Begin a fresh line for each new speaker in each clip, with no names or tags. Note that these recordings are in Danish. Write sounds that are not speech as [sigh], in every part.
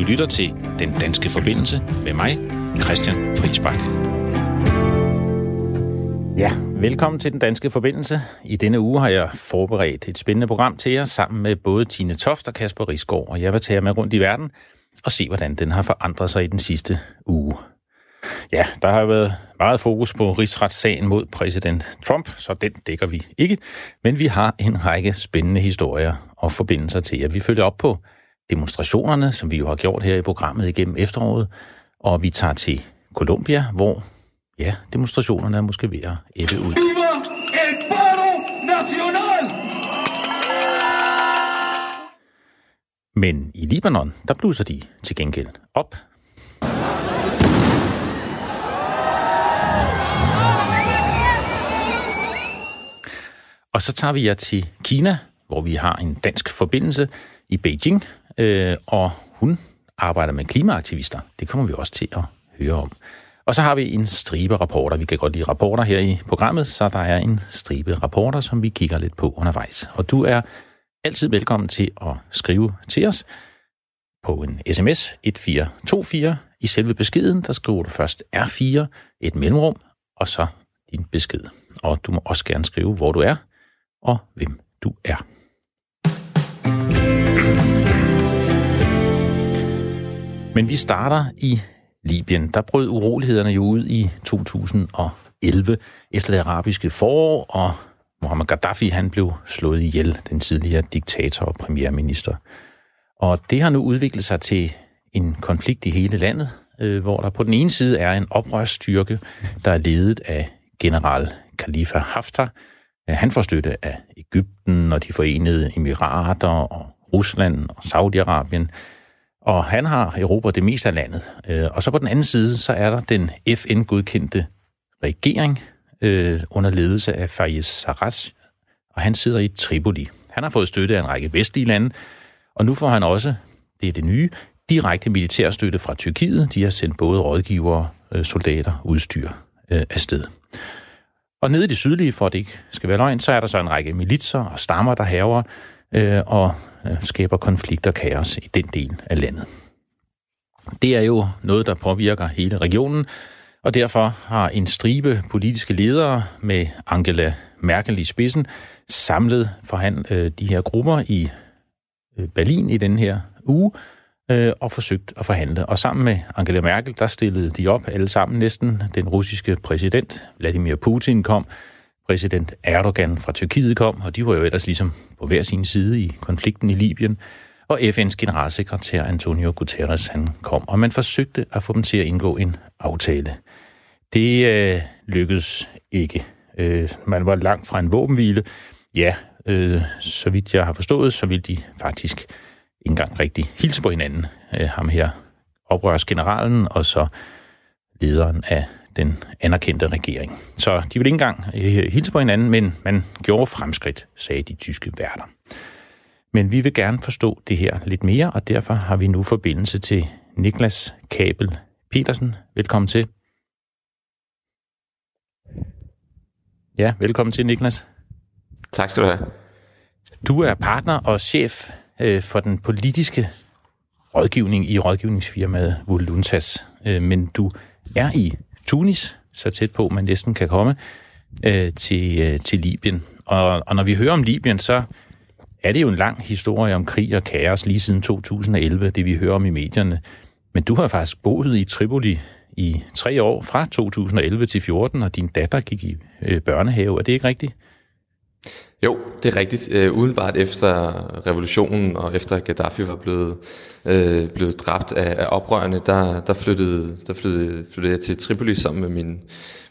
Du lytter til Den Danske Forbindelse med mig, Christian Friisbak. Ja, velkommen til Den Danske Forbindelse. I denne uge har jeg forberedt et spændende program til jer sammen med både Tine Toft og Kasper Risgaard, og jeg vil tage jer med rundt i verden og se, hvordan den har forandret sig i den sidste uge. Ja, der har været meget fokus på rigsretssagen mod præsident Trump, så den dækker vi ikke. Men vi har en række spændende historier og forbindelser til jer. Vi følger op på demonstrationerne, som vi jo har gjort her i programmet igennem efteråret, og vi tager til Colombia, hvor ja, demonstrationerne er måske ved at ebbe ud. Men i Libanon, der bluser de til gengæld op. Og så tager vi jer til Kina, hvor vi har en dansk forbindelse i Beijing, øh, og hun arbejder med klimaaktivister. Det kommer vi også til at høre om. Og så har vi en stribe rapporter. Vi kan godt lide rapporter her i programmet, så der er en stribe rapporter, som vi kigger lidt på undervejs. Og du er altid velkommen til at skrive til os på en sms 1424. I selve beskeden, der skriver du først R4, et mellemrum, og så din besked. Og du må også gerne skrive, hvor du er, og hvem du er. Men vi starter i Libyen. Der brød urolighederne jo ud i 2011 efter det arabiske forår, og Muammar Gaddafi han blev slået ihjel, den tidligere diktator og premierminister. Og det har nu udviklet sig til en konflikt i hele landet, øh, hvor der på den ene side er en oprørsstyrke, der er ledet af general Khalifa Haftar. Han får støtte af Ægypten og de forenede emirater og Rusland og Saudi-Arabien. Og han har Europa det meste af landet. Øh, og så på den anden side, så er der den FN-godkendte regering øh, under ledelse af Fayez Sarraj, og han sidder i Tripoli. Han har fået støtte af en række vestlige lande, og nu får han også, det er det nye, direkte militærstøtte fra Tyrkiet. De har sendt både rådgivere, øh, soldater, udstyr øh, afsted. Og nede i det sydlige, for at det ikke skal være løgn, så er der så en række militser og stammer, der haver øh, og øh, skaber konflikt og kaos i den del af landet. Det er jo noget, der påvirker hele regionen, og derfor har en stribe politiske ledere med Angela Merkel i spidsen samlet han, øh, de her grupper i øh, Berlin i den her uge øh, og forsøgt at forhandle. Og sammen med Angela Merkel, der stillede de op alle sammen næsten. Den russiske præsident Vladimir Putin kom, præsident Erdogan fra Tyrkiet kom, og de var jo ellers ligesom på hver sin side i konflikten i Libyen. Og FN's generalsekretær Antonio Guterres, han kom, og man forsøgte at få dem til at indgå en aftale. Det øh, lykkedes ikke. Øh, man var langt fra en våbenhvile. Ja, øh, så vidt jeg har forstået, så ville de faktisk ikke engang rigtig hilse på hinanden. Øh, ham her oprørsgeneralen, og så lederen af den anerkendte regering. Så de ville ikke engang øh, hilse på hinanden, men man gjorde fremskridt, sagde de tyske værter. Men vi vil gerne forstå det her lidt mere, og derfor har vi nu forbindelse til Niklas Kabel Petersen. Velkommen til. Ja, velkommen til, Niklas.
Tak skal du have.
Du er partner og chef øh, for den politiske rådgivning i rådgivningsfirmaet Voluntas, øh, men du er i Tunis, så tæt på man næsten kan komme, øh, til, øh, til Libyen. Og, og når vi hører om Libyen, så er det jo en lang historie om krig og kaos lige siden 2011, det vi hører om i medierne. Men du har faktisk boet i Tripoli i tre år, fra 2011 til 14, og din datter gik i øh, børnehave. Er det ikke rigtigt?
Jo, det er rigtigt. Øh, udenbart efter revolutionen og efter Gaddafi var blevet, øh, blevet dræbt af, af oprørerne, der, der, flyttede, der flyttede, flyttede jeg til Tripoli sammen med min,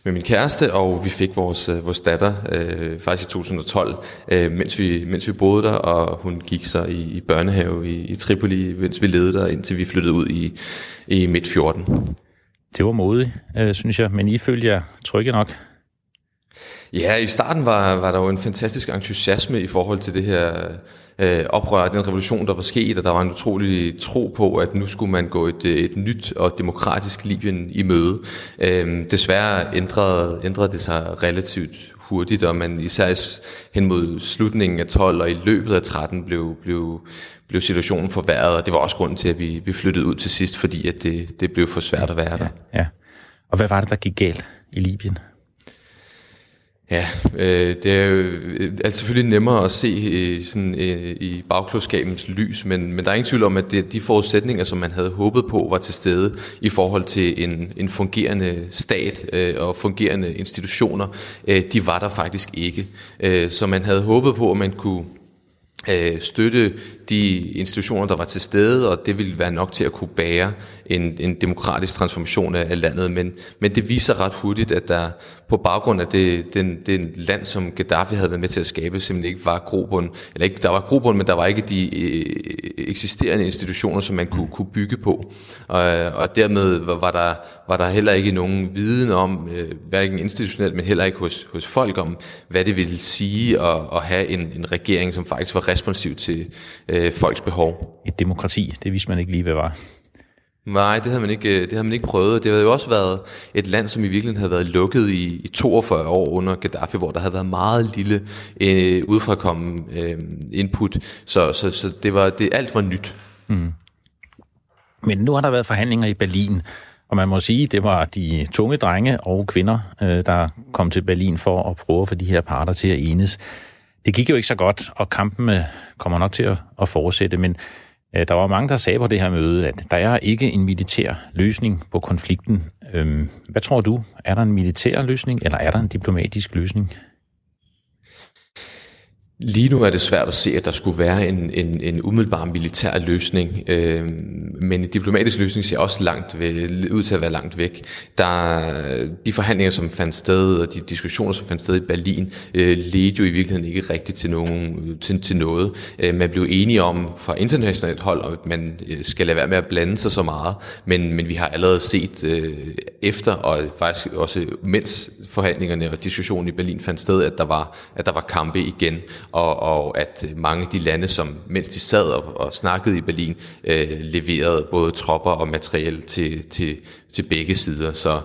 med min kæreste, og vi fik vores, øh, vores datter øh, faktisk i 2012, øh, mens, vi, mens vi boede der, og hun gik så i, i børnehave i, i Tripoli, mens vi levede der, indtil vi flyttede ud i, i midt 14.
Det var modigt, øh, synes jeg, men I følger jer trygge nok?
Ja, i starten var, var der jo en fantastisk entusiasme i forhold til det her øh, oprør, den revolution, der var sket, og der var en utrolig tro på, at nu skulle man gå et, et nyt og demokratisk Libyen i møde. Øh, desværre ændrede, ændrede det sig relativt hurtigt, og man især hen mod slutningen af 12 og i løbet af 13 blev, blev, blev situationen forværret, og det var også grunden til, at vi, vi flyttede ud til sidst, fordi at det, det blev for svært at være der.
Ja, ja. Og hvad var det, der gik galt i Libyen?
Ja, øh, det er jo øh, altså selvfølgelig nemmere at se øh, sådan, øh, i bagklodskabens lys, men, men der er ingen tvivl om, at det, de forudsætninger, som man havde håbet på, var til stede i forhold til en, en fungerende stat øh, og fungerende institutioner, øh, de var der faktisk ikke. Øh, så man havde håbet på, at man kunne øh, støtte de institutioner, der var til stede, og det ville være nok til at kunne bære en, en demokratisk transformation af, landet. Men, men det viser ret hurtigt, at der på baggrund af det, den, den land, som Gaddafi havde været med til at skabe, simpelthen ikke var grobund, eller ikke, der var grobund, men der var ikke de øh, eksisterende institutioner, som man kunne, kunne bygge på. Og, og dermed var der, var der heller ikke nogen viden om, øh, hverken institutionelt, men heller ikke hos, hos folk om, hvad det ville sige at, at have en, en regering, som faktisk var responsiv til øh, folks behov.
Et demokrati, det vidste man ikke lige, hvad var.
Nej, det havde, man ikke, øh, det havde man ikke prøvet. Det havde jo også været et land, som i virkeligheden havde været lukket i, i 42 år under Gaddafi, hvor der havde været meget lille øh, udfrakomme øh, input. Så, så, så det var, det, alt var nyt. Mm.
Men nu har der været forhandlinger i Berlin, og man må sige, det var de tunge drenge og kvinder, øh, der kom til Berlin for at prøve for de her parter til at enes. Det gik jo ikke så godt, og kampen øh, kommer nok til at fortsætte, men Øh, der var mange, der sagde på det her møde, at der er ikke en militær løsning på konflikten. Øhm, hvad tror du? Er der en militær løsning, eller er der en diplomatisk løsning?
Lige nu er det svært at se, at der skulle være en, en, en umiddelbar militær løsning, øh, men en diplomatisk løsning ser også langt ved, ud til at være langt væk. Der, de forhandlinger, som fandt sted, og de diskussioner, som fandt sted i Berlin, øh, ledte jo i virkeligheden ikke rigtigt til, nogen, til, til noget. Øh, man blev enige om fra internationalt hold, at man øh, skal lade være med at blande sig så meget, men, men vi har allerede set øh, efter, og faktisk også mens forhandlingerne og diskussionen i Berlin fandt sted, at der var, at der var kampe igen og, og at mange af de lande, som mens de sad og, og snakkede i Berlin, øh, leverede både tropper og materiel til, til, til begge sider. Så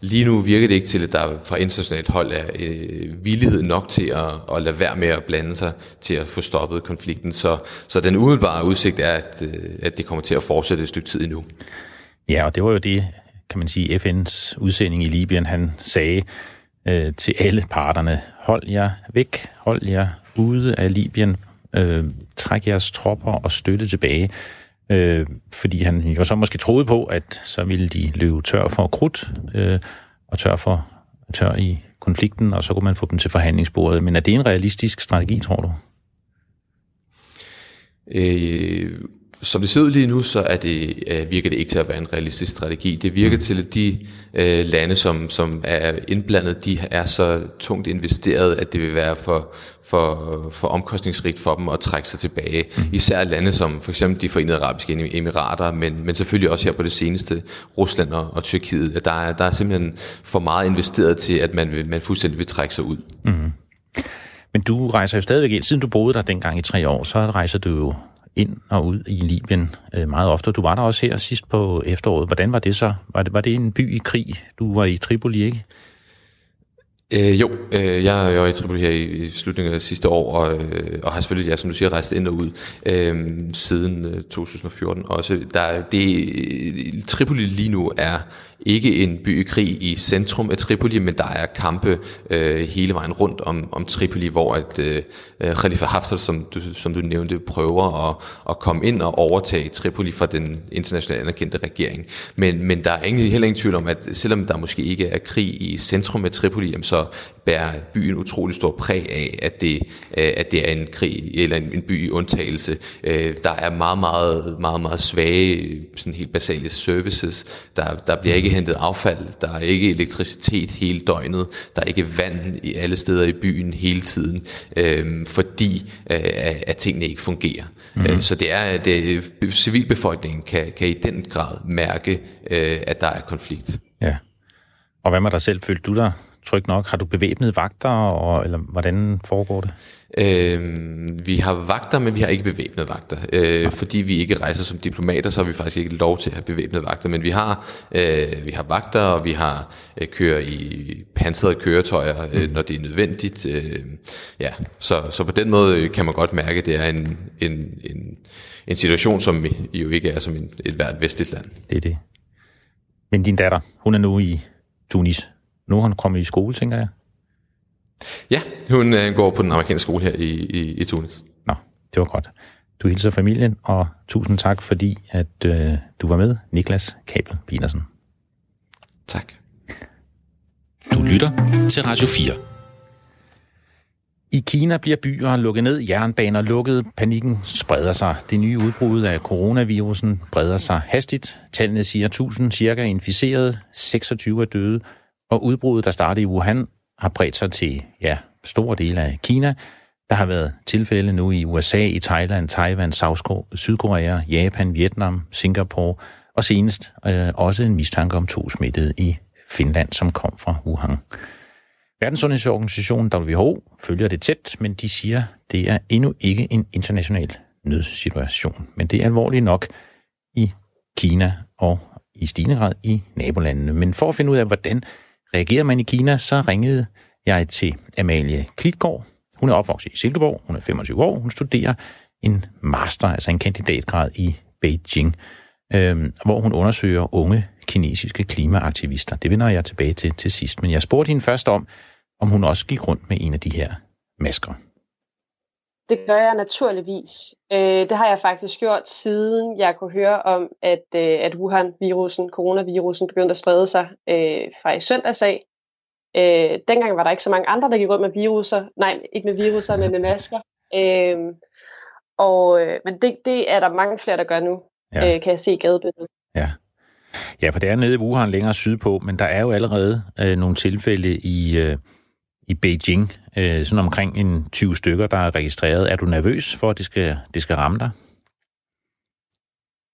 lige nu virker det ikke til, at der fra internationalt hold er øh, villighed nok til at, at lade være med at blande sig til at få stoppet konflikten. Så, så den umiddelbare udsigt er, at, øh, at det kommer til at fortsætte et stykke tid endnu.
Ja, og det var jo det, kan man sige, FN's udsending i Libyen, han sagde øh, til alle parterne, hold jer væk, hold jer ude af Libyen, øh, træk jeres tropper og støtte tilbage. Øh, fordi han jo så måske troede på, at så ville de løbe tør for krudt øh, og tør for tør i konflikten, og så kunne man få dem til forhandlingsbordet. Men er det en realistisk strategi, tror du?
Øh, som det ser ud lige nu, så er det, øh, virker det ikke til at være en realistisk strategi. Det virker mm. til, at de øh, lande, som, som er indblandet, de er så tungt investeret, at det vil være for, for, for omkostningsrigt for dem at trække sig tilbage. Mm. Især lande som for eksempel de forenede arabiske emirater, men, men selvfølgelig også her på det seneste, Rusland og, og Tyrkiet. Der er, der er simpelthen for meget investeret til, at man, vil, man fuldstændig vil trække sig ud. Mm.
Men du rejser jo stadigvæk ind. Siden du boede der dengang i tre år, så rejser du jo ind og ud i Libyen øh, meget ofte. Du var der også her sidst på efteråret. Hvordan var det så? Var det, var det en by i krig? Du var i Tripoli, ikke?
Øh, jo, øh, jeg var i Tripoli her i, i slutningen af sidste år, og, øh, og har selvfølgelig, ja, som du siger, rejst ind og ud øh, siden øh, 2014 også. Der, det, Tripoli lige nu er ikke en by i krig i centrum af Tripoli, men der er kampe øh, hele vejen rundt om, om Tripoli, hvor at øh, Khalifa Haftar, som du, som du nævnte, prøver at, at komme ind og overtage Tripoli fra den internationalt anerkendte regering. Men, men der er ingen, heller ingen tvivl om, at selvom der måske ikke er krig i centrum af Tripoli, jamen så bærer byen utrolig stor præg af, at det, øh, at det er en krig eller en, en by i undtagelse. Øh, der er meget, meget, meget, meget svage sådan helt basale services. Der, der bliver ikke hentet affald, der er ikke elektricitet hele døgnet, der er ikke vand i alle steder i byen hele tiden, øh, fordi øh, at tingene ikke fungerer. Mm-hmm. Så det er, det, civilbefolkningen kan, kan i den grad mærke, øh, at der er konflikt.
Ja. Og hvad med dig selv? Følte du dig trygt nok? Har du bevæbnede vagter, og, eller hvordan foregår det?
Øh, vi har vagter, men vi har ikke bevæbnede vagter. Øh, fordi vi ikke rejser som diplomater, så har vi faktisk ikke lov til at have bevæbnede vagter. Men vi har, øh, vi har vagter, og vi har øh, kører i pansrede køretøjer, øh, mm. når det er nødvendigt. Øh, ja, så, så på den måde kan man godt mærke, at det er en, en, en, en situation, som jo ikke er som en, et hvert vestligt land.
Det er det. Men din datter, hun er nu i Tunis. Nu er hun kommet i skole, tænker jeg.
Ja, hun øh, går på den amerikanske skole her i, i, i Tunis.
Nå, det var godt. Du hilser familien, og tusind tak, fordi at øh, du var med, Niklas Kabel Petersen.
Tak.
Du lytter til Radio 4. I Kina bliver byer lukket ned, jernbaner lukket, panikken spreder sig. Det nye udbrud af coronavirusen breder sig hastigt. Tallene siger 1000 cirka inficerede, 26 er døde, og udbruddet, der startede i Wuhan, har bredt sig til ja, store dele af Kina. Der har været tilfælde nu i USA, i Thailand, Taiwan, Sydkorea, Japan, Vietnam, Singapore og senest øh, også en mistanke om to smittede i Finland, som kom fra Wuhan. Verdenssundhedsorganisationen WHO følger det tæt, men de siger, det er endnu ikke en international nødsituation. Men det er alvorligt nok i Kina og i stigende grad i nabolandene. Men for at finde ud af, hvordan reagerer man i Kina, så ringede jeg til Amalie Klitgaard. Hun er opvokset i Silkeborg, hun er 25 år, hun studerer en master, altså en kandidatgrad i Beijing, øh, hvor hun undersøger unge kinesiske klimaaktivister. Det vender jeg tilbage til til sidst, men jeg spurgte hende først om, om hun også gik rundt med en af de her masker.
Det gør jeg naturligvis. Øh, det har jeg faktisk gjort, siden jeg kunne høre om, at, øh, at Wuhan-virusen, coronavirusen, begyndte at sprede sig øh, fra i søndags af. Øh, dengang var der ikke så mange andre, der gik rundt med viruser. Nej, ikke med viruser, men med masker. Øh, og, øh, men det, det er der mange flere, der gør nu, ja. øh, kan jeg se i gadebilledet.
Ja. ja, for det er nede i Wuhan længere sydpå, men der er jo allerede øh, nogle tilfælde i, øh, i Beijing, øh, sådan omkring en 20 stykker, der er registreret. Er du nervøs for, at det skal, det skal ramme dig?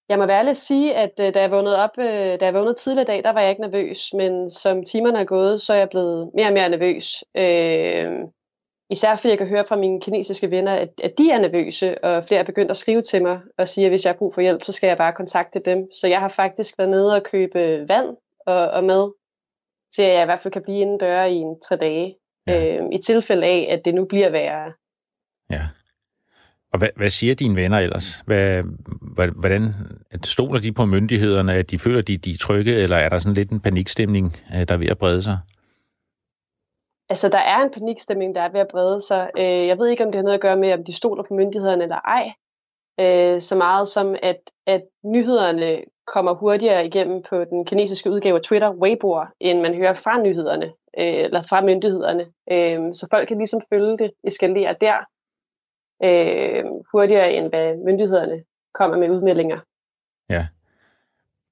Jeg må være at sige, at øh, da jeg vågnede op, øh, da jeg vågnede tidligere i dag, der var jeg ikke nervøs, men som timerne er gået, så er jeg blevet mere og mere nervøs. Øh, især fordi jeg kan høre fra mine kinesiske venner, at, at de er nervøse, og flere er begyndt at skrive til mig og sige, at hvis jeg har brug for hjælp, så skal jeg bare kontakte dem. Så jeg har faktisk været nede og købe vand og, og mad, til at jeg i hvert fald kan blive inden døre i en tre dage ja. øh, i tilfælde af, at det nu bliver værre.
Ja. Og hvad, hvad siger dine venner ellers? Hvad, hvordan stoler de på myndighederne, at de føler, at de, de er trygge, eller er der sådan lidt en panikstemning, øh, der er ved at brede sig?
Altså, der er en panikstemning, der er ved at brede sig. Øh, jeg ved ikke, om det har noget at gøre med, om de stoler på myndighederne eller ej. Øh, så meget som, at, at nyhederne kommer hurtigere igennem på den kinesiske udgave af Twitter, Weibo, end man hører fra nyhederne øh, eller fra myndighederne. Øh, så folk kan ligesom følge det eskalere der øh, hurtigere, end hvad myndighederne kommer med udmeldinger.
Ja.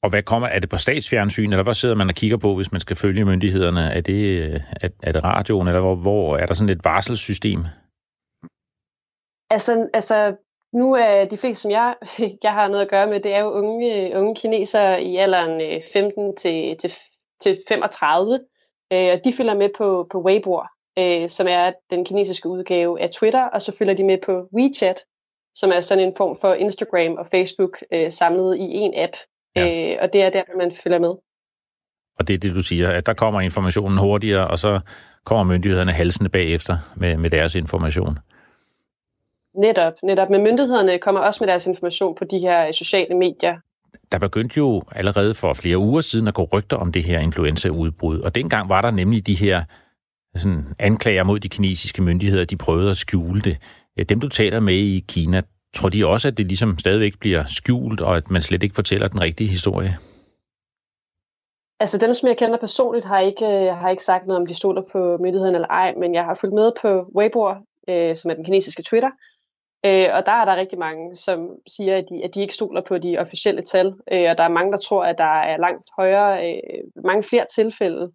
Og hvad kommer, er det på statsfjernsyn, eller hvad sidder man og kigger på, hvis man skal følge myndighederne? Er det, er, er det radioen, eller hvor, hvor er der sådan et varselssystem?
Altså, altså nu er de fleste, som jeg, [laughs] jeg har noget at gøre med, det er jo unge, unge kinesere i alderen 15 øh, til, til, til 35, Øh, og de følger med på, på Weibo, øh, som er den kinesiske udgave af Twitter, og så følger de med på WeChat, som er sådan en form for Instagram og Facebook øh, samlet i en app. Ja. Øh, og det er der, man følger med.
Og det er det, du siger, at der kommer informationen hurtigere, og så kommer myndighederne halsende bagefter med, med deres information.
Netop, netop. Men myndighederne kommer også med deres information på de her sociale medier,
der begyndte jo allerede for flere uger siden at gå rygter om det her influenzaudbrud, og dengang var der nemlig de her sådan, anklager mod de kinesiske myndigheder, de prøvede at skjule det. Øh, dem, du taler med i Kina, tror de også, at det ligesom stadigvæk bliver skjult, og at man slet ikke fortæller den rigtige historie?
Altså dem, som jeg kender personligt, har ikke, øh, har ikke sagt noget om, de stoler på myndigheden eller ej, men jeg har fulgt med på Weibo, øh, som er den kinesiske Twitter, Øh, og der er der rigtig mange, som siger, at de, at de ikke stoler på de officielle tal, øh, og der er mange, der tror, at der er langt højere, øh, mange flere tilfælde,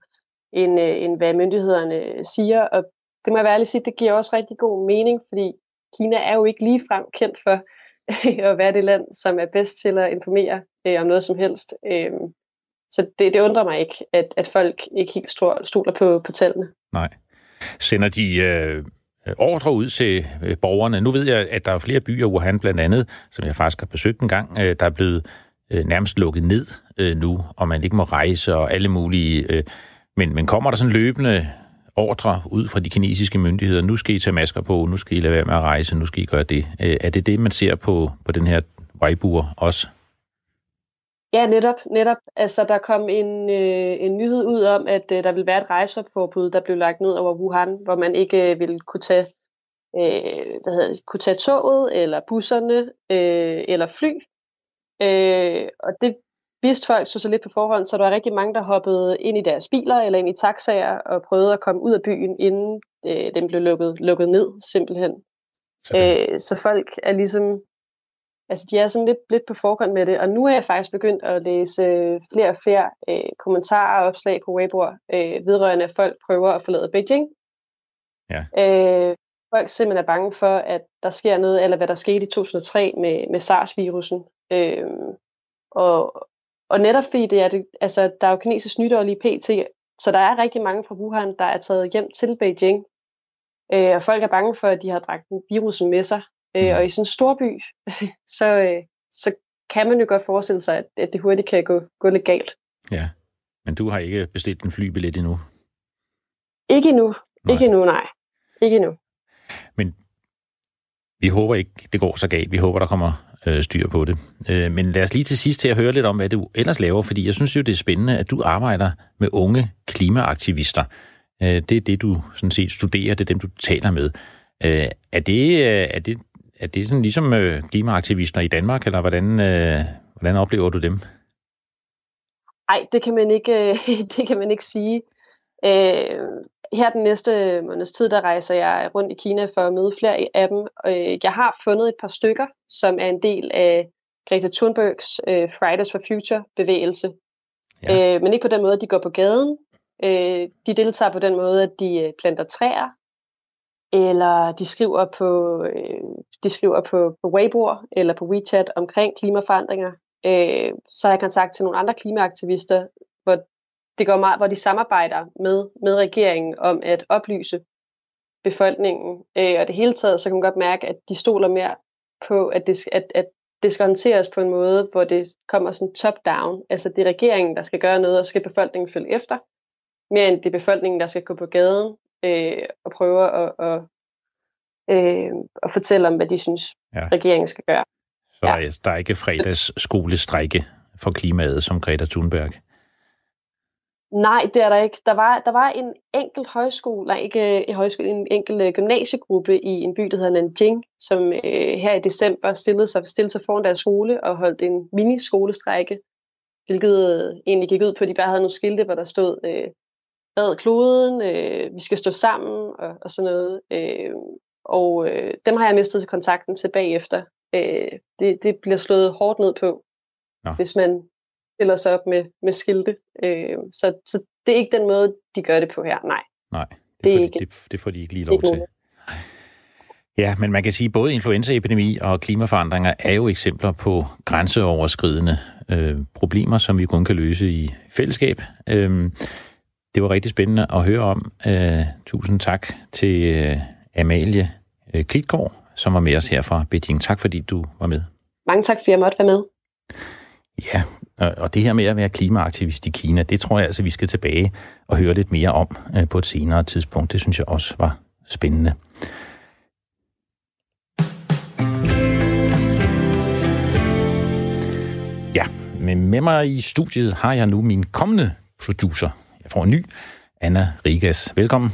end, øh, end hvad myndighederne siger. Og det må jeg være ærlig sige, det giver også rigtig god mening, fordi Kina er jo ikke ligefrem kendt for [laughs] at være det land, som er bedst til at informere øh, om noget som helst. Øh, så det, det undrer mig ikke, at, at folk ikke helt stoler på, på tallene.
Nej. Sender de øh, Øh, ordre ud til øh, borgerne? Nu ved jeg, at der er flere byer, Wuhan blandt andet, som jeg faktisk har besøgt en gang, øh, der er blevet nærmest lukket ned nu, og man ikke må rejse og alle mulige... Men, men kommer der sådan løbende ordre ud fra de kinesiske myndigheder, nu skal I tage masker på, nu skal I lade være med at rejse, nu skal I gøre det. Er det det, man ser på, på den her Weibo også?
Ja, netop. netop. Altså, der kom en, øh, en nyhed ud om, at øh, der vil være et rejseopforbud, der blev lagt ned over Wuhan, hvor man ikke øh, ville kunne tage, øh, hvad hedder det, kunne tage toget, eller busserne, øh, eller fly. Øh, og det vidste folk så, så lidt på forhånd, så der var rigtig mange, der hoppede ind i deres biler eller ind i taxaer og prøvede at komme ud af byen, inden øh, den blev lukket, lukket ned, simpelthen. Så, øh, så folk er ligesom altså de er sådan lidt, lidt på forgrund med det, og nu er jeg faktisk begyndt at læse øh, flere og flere øh, kommentarer og opslag på Weibo, øh, vedrørende at folk prøver at forlade Beijing.
Ja.
Øh, folk simpelthen er bange for, at der sker noget, eller hvad der skete i 2003 med, med SARS-virusen. Øh, og, og netop fordi det er, det, altså, der er jo kinesisk nytår lige pt., så der er rigtig mange fra Wuhan, der er taget hjem til Beijing. Øh, og folk er bange for, at de har dragt virusen med sig. Øh, mm. og i sådan en stor by, [laughs] så, øh, så kan man jo godt forestille sig, at, at det hurtigt kan gå, gå lidt galt.
Ja, men du har ikke bestilt en flybillet endnu?
Ikke endnu. Nej. Ikke endnu, nej. Ikke endnu.
Men vi håber ikke, det går så galt. Vi håber, der kommer øh, styr på det. Øh, men lad os lige til sidst til at høre lidt om, hvad du ellers laver, fordi jeg synes jo, det er spændende, at du arbejder med unge klimaaktivister. Øh, det er det, du sådan set studerer, det er dem, du taler med. Øh, er, det, øh, er det er det sådan ligesom øh, klimaaktivister i Danmark, eller hvordan, øh, hvordan oplever du dem?
Nej, det kan man ikke, [laughs] det kan man ikke sige. Øh, her den næste måneds tid, der rejser jeg rundt i Kina for at møde flere af dem. Øh, jeg har fundet et par stykker, som er en del af Greta Thunbergs øh, Fridays for Future bevægelse. Ja. Øh, men ikke på den måde, at de går på gaden. Øh, de deltager på den måde, at de øh, planter træer, eller de skriver på, øh, de skriver på, på Weibo eller på WeChat omkring klimaforandringer. Øh, så har jeg kontakt til nogle andre klimaaktivister, hvor det går meget, hvor de samarbejder med, med regeringen om at oplyse befolkningen. Øh, og det hele taget, så kan man godt mærke, at de stoler mere på, at det, at, at det skal håndteres på en måde, hvor det kommer sådan top-down. Altså det er regeringen, der skal gøre noget, og skal befolkningen følge efter. Mere end det er befolkningen, der skal gå på gaden øh, og prøver at, at, øh, at fortælle om, hvad de synes, ja. regeringen skal gøre.
Så ja. er der er ikke fredags skolestrække for klimaet som Greta Thunberg?
Nej, det er der ikke. Der var, der var en enkelt højskole, nej ikke en højskole, en enkelt øh, gymnasiegruppe i en by, der hedder Nanjing, som øh, her i december stillede sig, stillede sig foran deres skole og holdt en mini-skolestrække, hvilket øh, egentlig gik ud på, at de bare havde nogle skilte, hvor der stod, øh, red kloden, øh, vi skal stå sammen og, og sådan noget. Øh, og øh, dem har jeg mistet kontakten til bagefter. Øh, det, det bliver slået hårdt ned på, ja. hvis man stiller sig op med, med skilte. Øh, så, så det er ikke den måde, de gør det på her, nej.
Nej, det, det, får, ikke, de, det, det får de ikke lige lov til. Ja, men man kan sige, at både influenzaepidemi og klimaforandringer er jo eksempler på grænseoverskridende øh, problemer, som vi kun kan løse i fællesskab. Øh, det var rigtig spændende at høre om. Uh, tusind tak til uh, Amalie uh, Klitgaard, som var med os her fra Beijing. Tak fordi du var med.
Mange tak, for at jeg måtte være med.
Ja, og det her med at være klimaaktivist i Kina, det tror jeg altså, vi skal tilbage og høre lidt mere om uh, på et senere tidspunkt. Det synes jeg også var spændende. Ja, men med mig i studiet har jeg nu min kommende producer, jeg får en ny. Anna Rigas, velkommen.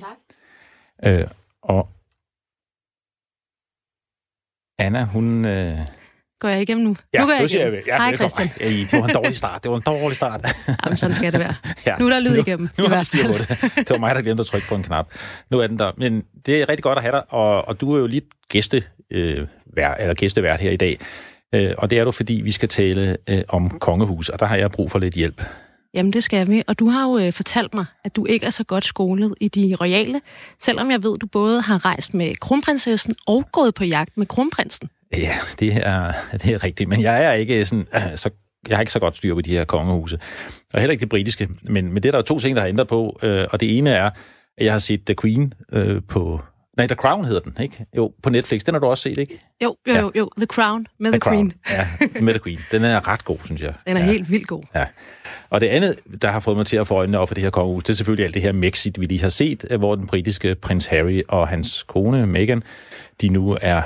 Tak.
Øh, og Anna, hun... Øh...
Går jeg igennem nu?
Ja,
nu går
jeg
igennem.
Jeg, ja,
Hej Christian.
Ej, det var en dårlig start. Det var en dårlig start.
Jamen, sådan skal det være. [laughs] ja. Nu er der lyd igennem.
Nu, nu har vi styr på det. Det var mig, der glemte at trykke på en knap. Nu er den der. Men det er rigtig godt at have dig, og, og du er jo lidt gæste, øh, vær, eller gæstevært her i dag. Øh, og det er du, fordi vi skal tale øh, om kongehus, og der har jeg brug for lidt hjælp.
Jamen, det skal vi. Og du har jo øh, fortalt mig, at du ikke er så godt skolet i de royale, selvom jeg ved, at du både har rejst med kronprinsessen og gået på jagt med kronprinsen.
Ja, det er, det er rigtigt. Men jeg er ikke sådan, øh, så jeg har ikke så godt styr på de her kongehuse. Og heller ikke det britiske. Men, men det er der jo to ting, der har ændret på. Øh, og det ene er, at jeg har set The Queen øh, på... Nej, The Crown hedder den, ikke? Jo, på Netflix. Den har du også set, ikke?
Jo, jo, jo. jo. The Crown med The, The Queen.
Ja, med The Queen. Den er ret god, synes jeg.
Den er
ja.
helt vildt god.
Ja. Og det andet, der har fået mig til at få øjnene op for det her kongehus, det er selvfølgelig alt det her Mexit, vi lige har set, hvor den britiske prins Harry og hans kone Meghan, de nu er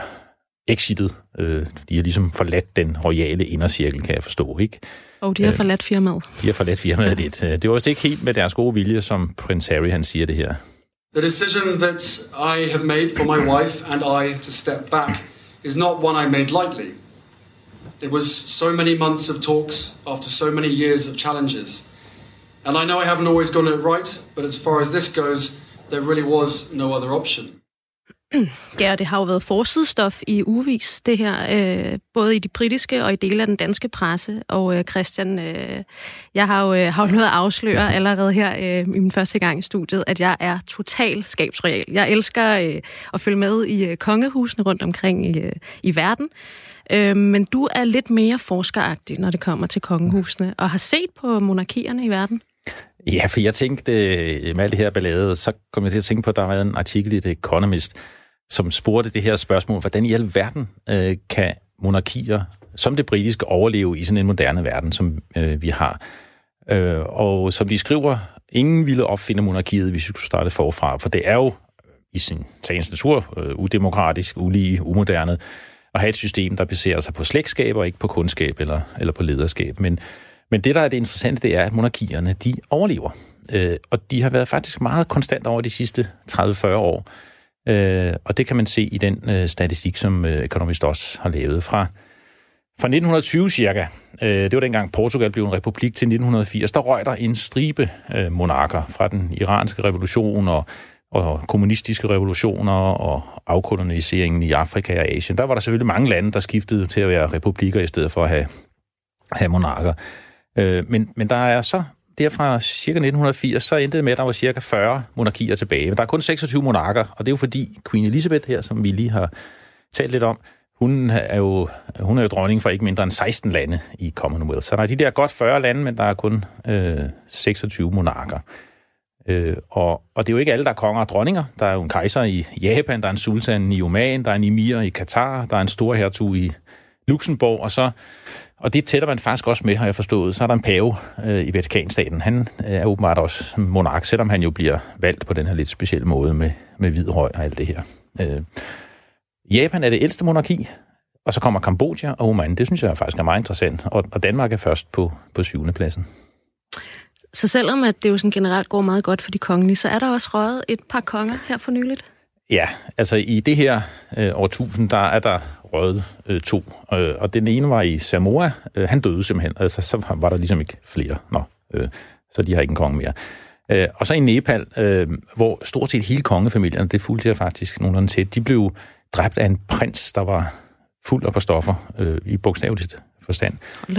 exitet. Øh, de har ligesom forladt den royale indercirkel, kan jeg forstå, ikke?
Og de har øh, forladt firmaet.
De har forladt firmaet lidt. [laughs] Det var også ikke helt med deres gode vilje, som prins Harry han siger det her.
The decision that I have made for my wife and I to step back is not one I made lightly. It was so many months of talks after so many years of challenges. And I know I haven't always gotten it right, but as far as this goes, there really was no other option. [clears throat]
Ja, det har jo været forsidestof i uvis, det her, øh, både i de britiske og i dele af den danske presse. Og øh, Christian, øh, jeg har jo, øh, har jo noget at afsløre allerede her øh, i min første gang i studiet, at jeg er total skabsreal. Jeg elsker øh, at følge med i øh, kongehusene rundt omkring i, øh, i verden. Øh, men du er lidt mere forskeragtig, når det kommer til kongehusene, og har set på monarkierne i verden.
Ja, for jeg tænkte, øh, med alt det her ballade, så kom jeg til at tænke på, at der var en artikel i The Economist, som spurgte det her spørgsmål, hvordan i alverden øh, kan monarkier som det britiske overleve i sådan en moderne verden, som øh, vi har. Øh, og som de skriver, ingen ville opfinde monarkiet, hvis vi skulle starte forfra, for det er jo i sin sagens natur øh, udemokratisk, ulige, umoderne, at have et system, der baserer sig på slægtskab og ikke på kundskab eller, eller på lederskab. Men, men det, der er det interessante, det er, at monarkierne, de overlever. Øh, og de har været faktisk meget konstant over de sidste 30-40 år. Øh, og det kan man se i den øh, statistik, som øh, Economist også har lavet fra, fra 1920 cirka. Øh, det var dengang Portugal blev en republik til 1980. Der røg der en stribe øh, monarker fra den iranske revolution og, og kommunistiske revolutioner og afkoloniseringen i Afrika og Asien. Der var der selvfølgelig mange lande, der skiftede til at være republikker i stedet for at have, have monarker. Øh, men, men der er så der fra cirka 1980, så endte det med, at der var cirka 40 monarkier tilbage. Men der er kun 26 monarker, og det er jo fordi Queen Elizabeth her, som vi lige har talt lidt om, hun er jo, hun er jo dronning for ikke mindre end 16 lande i Commonwealth. Så der er de der godt 40 lande, men der er kun øh, 26 monarker. Øh, og, og det er jo ikke alle, der er konger og dronninger. Der er jo en kejser i Japan, der er en sultan i Oman, der er en emir i Katar, der er en stor hertug i Luxembourg, og så og det tæller man faktisk også med, har jeg forstået. Så er der en pave øh, i Vatikanstaten. Han øh, er åbenbart også monark, selvom han jo bliver valgt på den her lidt specielle måde med, med hvid røg og alt det her. Øh, Japan er det ældste monarki, og så kommer Kambodja og Oman. Det synes jeg faktisk er meget interessant. Og, og Danmark er først på, på syvende pladsen.
Så selvom at det jo sådan generelt går meget godt for de kongelige, så er der også røget et par konger her for nyligt?
Ja, altså i det her øh, årtusind, der er der røget øh, to. Øh, og den ene var i Samoa. Øh, han døde simpelthen. Altså, så var der ligesom ikke flere. Nå, øh, så de har ikke en konge mere. Øh, og så i Nepal, øh, hvor stort set hele kongefamilien, det fulgte jeg faktisk nogenlunde til, de blev dræbt af en prins, der var fuld af på stoffer, øh, i bogstaveligt forstand.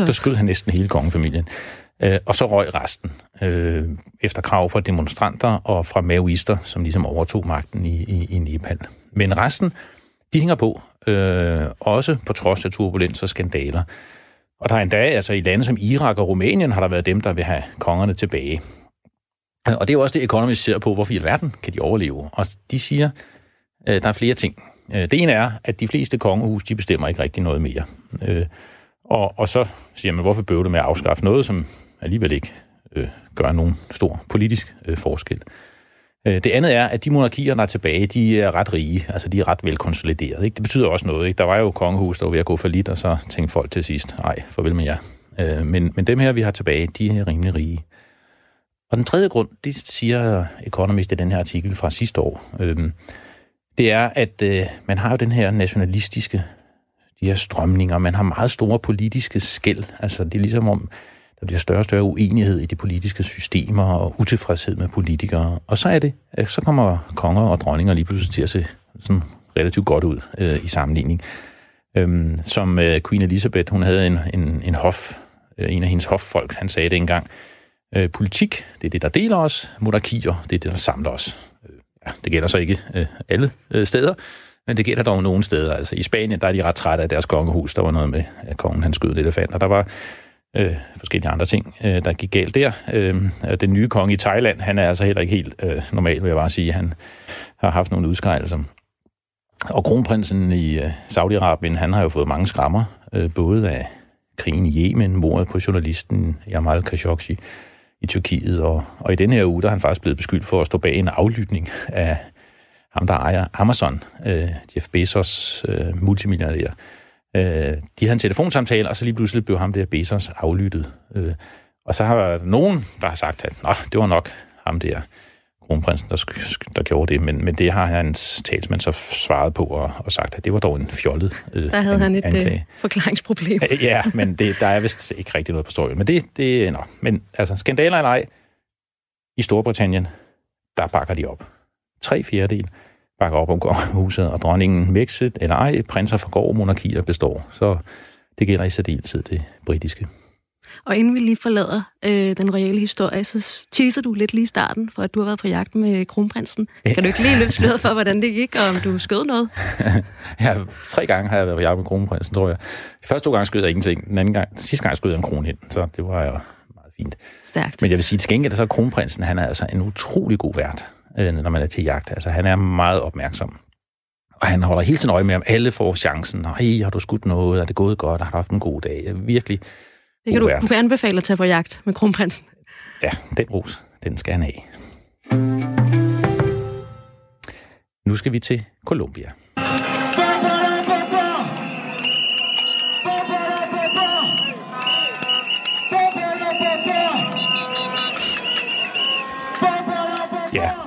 Der skød han næsten hele kongefamilien. Øh, og så røg resten, øh, efter krav fra demonstranter og fra maoister, som ligesom overtog magten i, i, i Nepal. Men resten, de hænger på, øh, også på trods af turbulens og skandaler. Og der er endda, altså i lande som Irak og Rumænien, har der været dem, der vil have kongerne tilbage. Og det er jo også det, Economist ser på, hvorfor i alverden kan de overleve. Og de siger, øh, der er flere ting. Øh, det ene er, at de fleste kongehus, de bestemmer ikke rigtig noget mere. Øh, og, og så siger man, hvorfor bøvle med at afskaffe noget, som alligevel ikke øh, gør nogen stor politisk øh, forskel. Øh, det andet er, at de monarkier, der er tilbage, de er ret rige. Altså, de er ret velkonsolideret. Ikke? Det betyder også noget. Ikke? Der var jo kongehus, der var ved at gå for lidt, og så tænkte folk til sidst, nej, farvel med jer. Øh, men, men dem her, vi har tilbage, de er rimelig rige. Og den tredje grund, det siger Economist i den her artikel fra sidste år, øh, det er, at øh, man har jo den her nationalistiske, de her strømninger, man har meget store politiske skæld. Altså, det er ligesom om, der bliver større og større uenighed i de politiske systemer og utilfredshed med politikere. Og så er det, så kommer konger og dronninger lige pludselig til at se sådan relativt godt ud øh, i sammenligning. Øhm, som øh, Queen Elizabeth, hun havde en, en, en hof, øh, en af hendes hoffolk, han sagde det engang, øh, politik, det er det, der deler os, monarkier, det er det, der samler os. Øh, ja, det gælder så ikke øh, alle øh, steder, men det gælder dog nogle steder. Altså i Spanien, der er de ret trætte af deres kongehus. Der var noget med, at kongen han skød elefanter. Der var øh, forskellige andre ting, øh, der gik galt der. Øh, den nye konge i Thailand, han er altså heller ikke helt øh, normal, vil jeg bare sige. Han har haft nogle udskejelser. Og kronprinsen i øh, Saudi-Arabien, han har jo fået mange skrammer, øh, både af krigen i Yemen, mordet på journalisten Jamal Khashoggi i Tyrkiet, og, og i den her uge, der er han faktisk blevet beskyldt for at stå bag en aflytning af ham, der ejer Amazon, øh, Jeff Bezos, øh, multimilliardær. Øh, de havde en telefonsamtale, og så lige pludselig blev ham der Bezos aflyttet. Øh, og så har der nogen, der har sagt, at Nå, det var nok ham der, kronprinsen, der, der gjorde det, men, men det har hans talsmand så svaret på og, og sagt, at det var dog en fjollet
øh, Der havde an, han et anklage. Øh, forklaringsproblem. [laughs]
ja, men det, der er vist ikke rigtig noget på storyen. Men det, det nå. Men altså, skandaler eller ej, i Storbritannien, der bakker de op. Tre fjerdedel bakker op om huset, og dronningen Mexit eller ej, prinser forgår, monarkier består. Så det gælder i særdeleshed det britiske.
Og inden vi lige forlader øh, den reelle historie, så teaser du lidt lige i starten, for at du har været på jagt med kronprinsen. Kan du ikke lige løfte sløret for, hvordan det gik, og om du skød noget? [laughs]
ja, tre gange har jeg været på jagt med kronprinsen, tror jeg. De første to gange skød jeg ingenting. Den anden gang, sidste gang skød jeg en kronhind, så det var jo meget fint.
Stærkt.
Men jeg vil sige, til gengæld, så er kronprinsen, han er altså en utrolig god vært, øh, når man er til jagt. Altså, han er meget opmærksom. Og han holder hele tiden øje med, om alle får chancen. Ej, har du skudt noget? Er det gået godt? Har du haft en god dag? Virkelig
det kan du, du kan anbefale at tage på jagt med kronprinsen.
Ja, den ros, den skal han have. Nu skal vi til Colombia.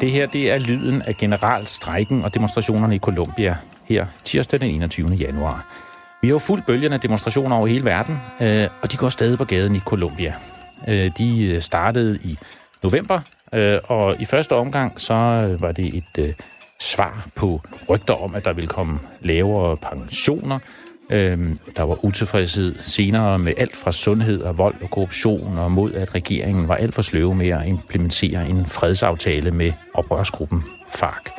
Det her det er lyden af generalstrækken og demonstrationerne i Colombia her tirsdag den 21. januar. Vi har jo fuldt bølgerne demonstrationer over hele verden, øh, og de går stadig på gaden i Colombia. Øh, de øh, startede i november, øh, og i første omgang så øh, var det et svar på rygter om, at der ville komme lavere pensioner. Øhm, der var utilfredshed senere med alt fra sundhed og vold og korruption, og mod at regeringen var alt for sløve med at implementere en fredsaftale med oprørsgruppen FARC.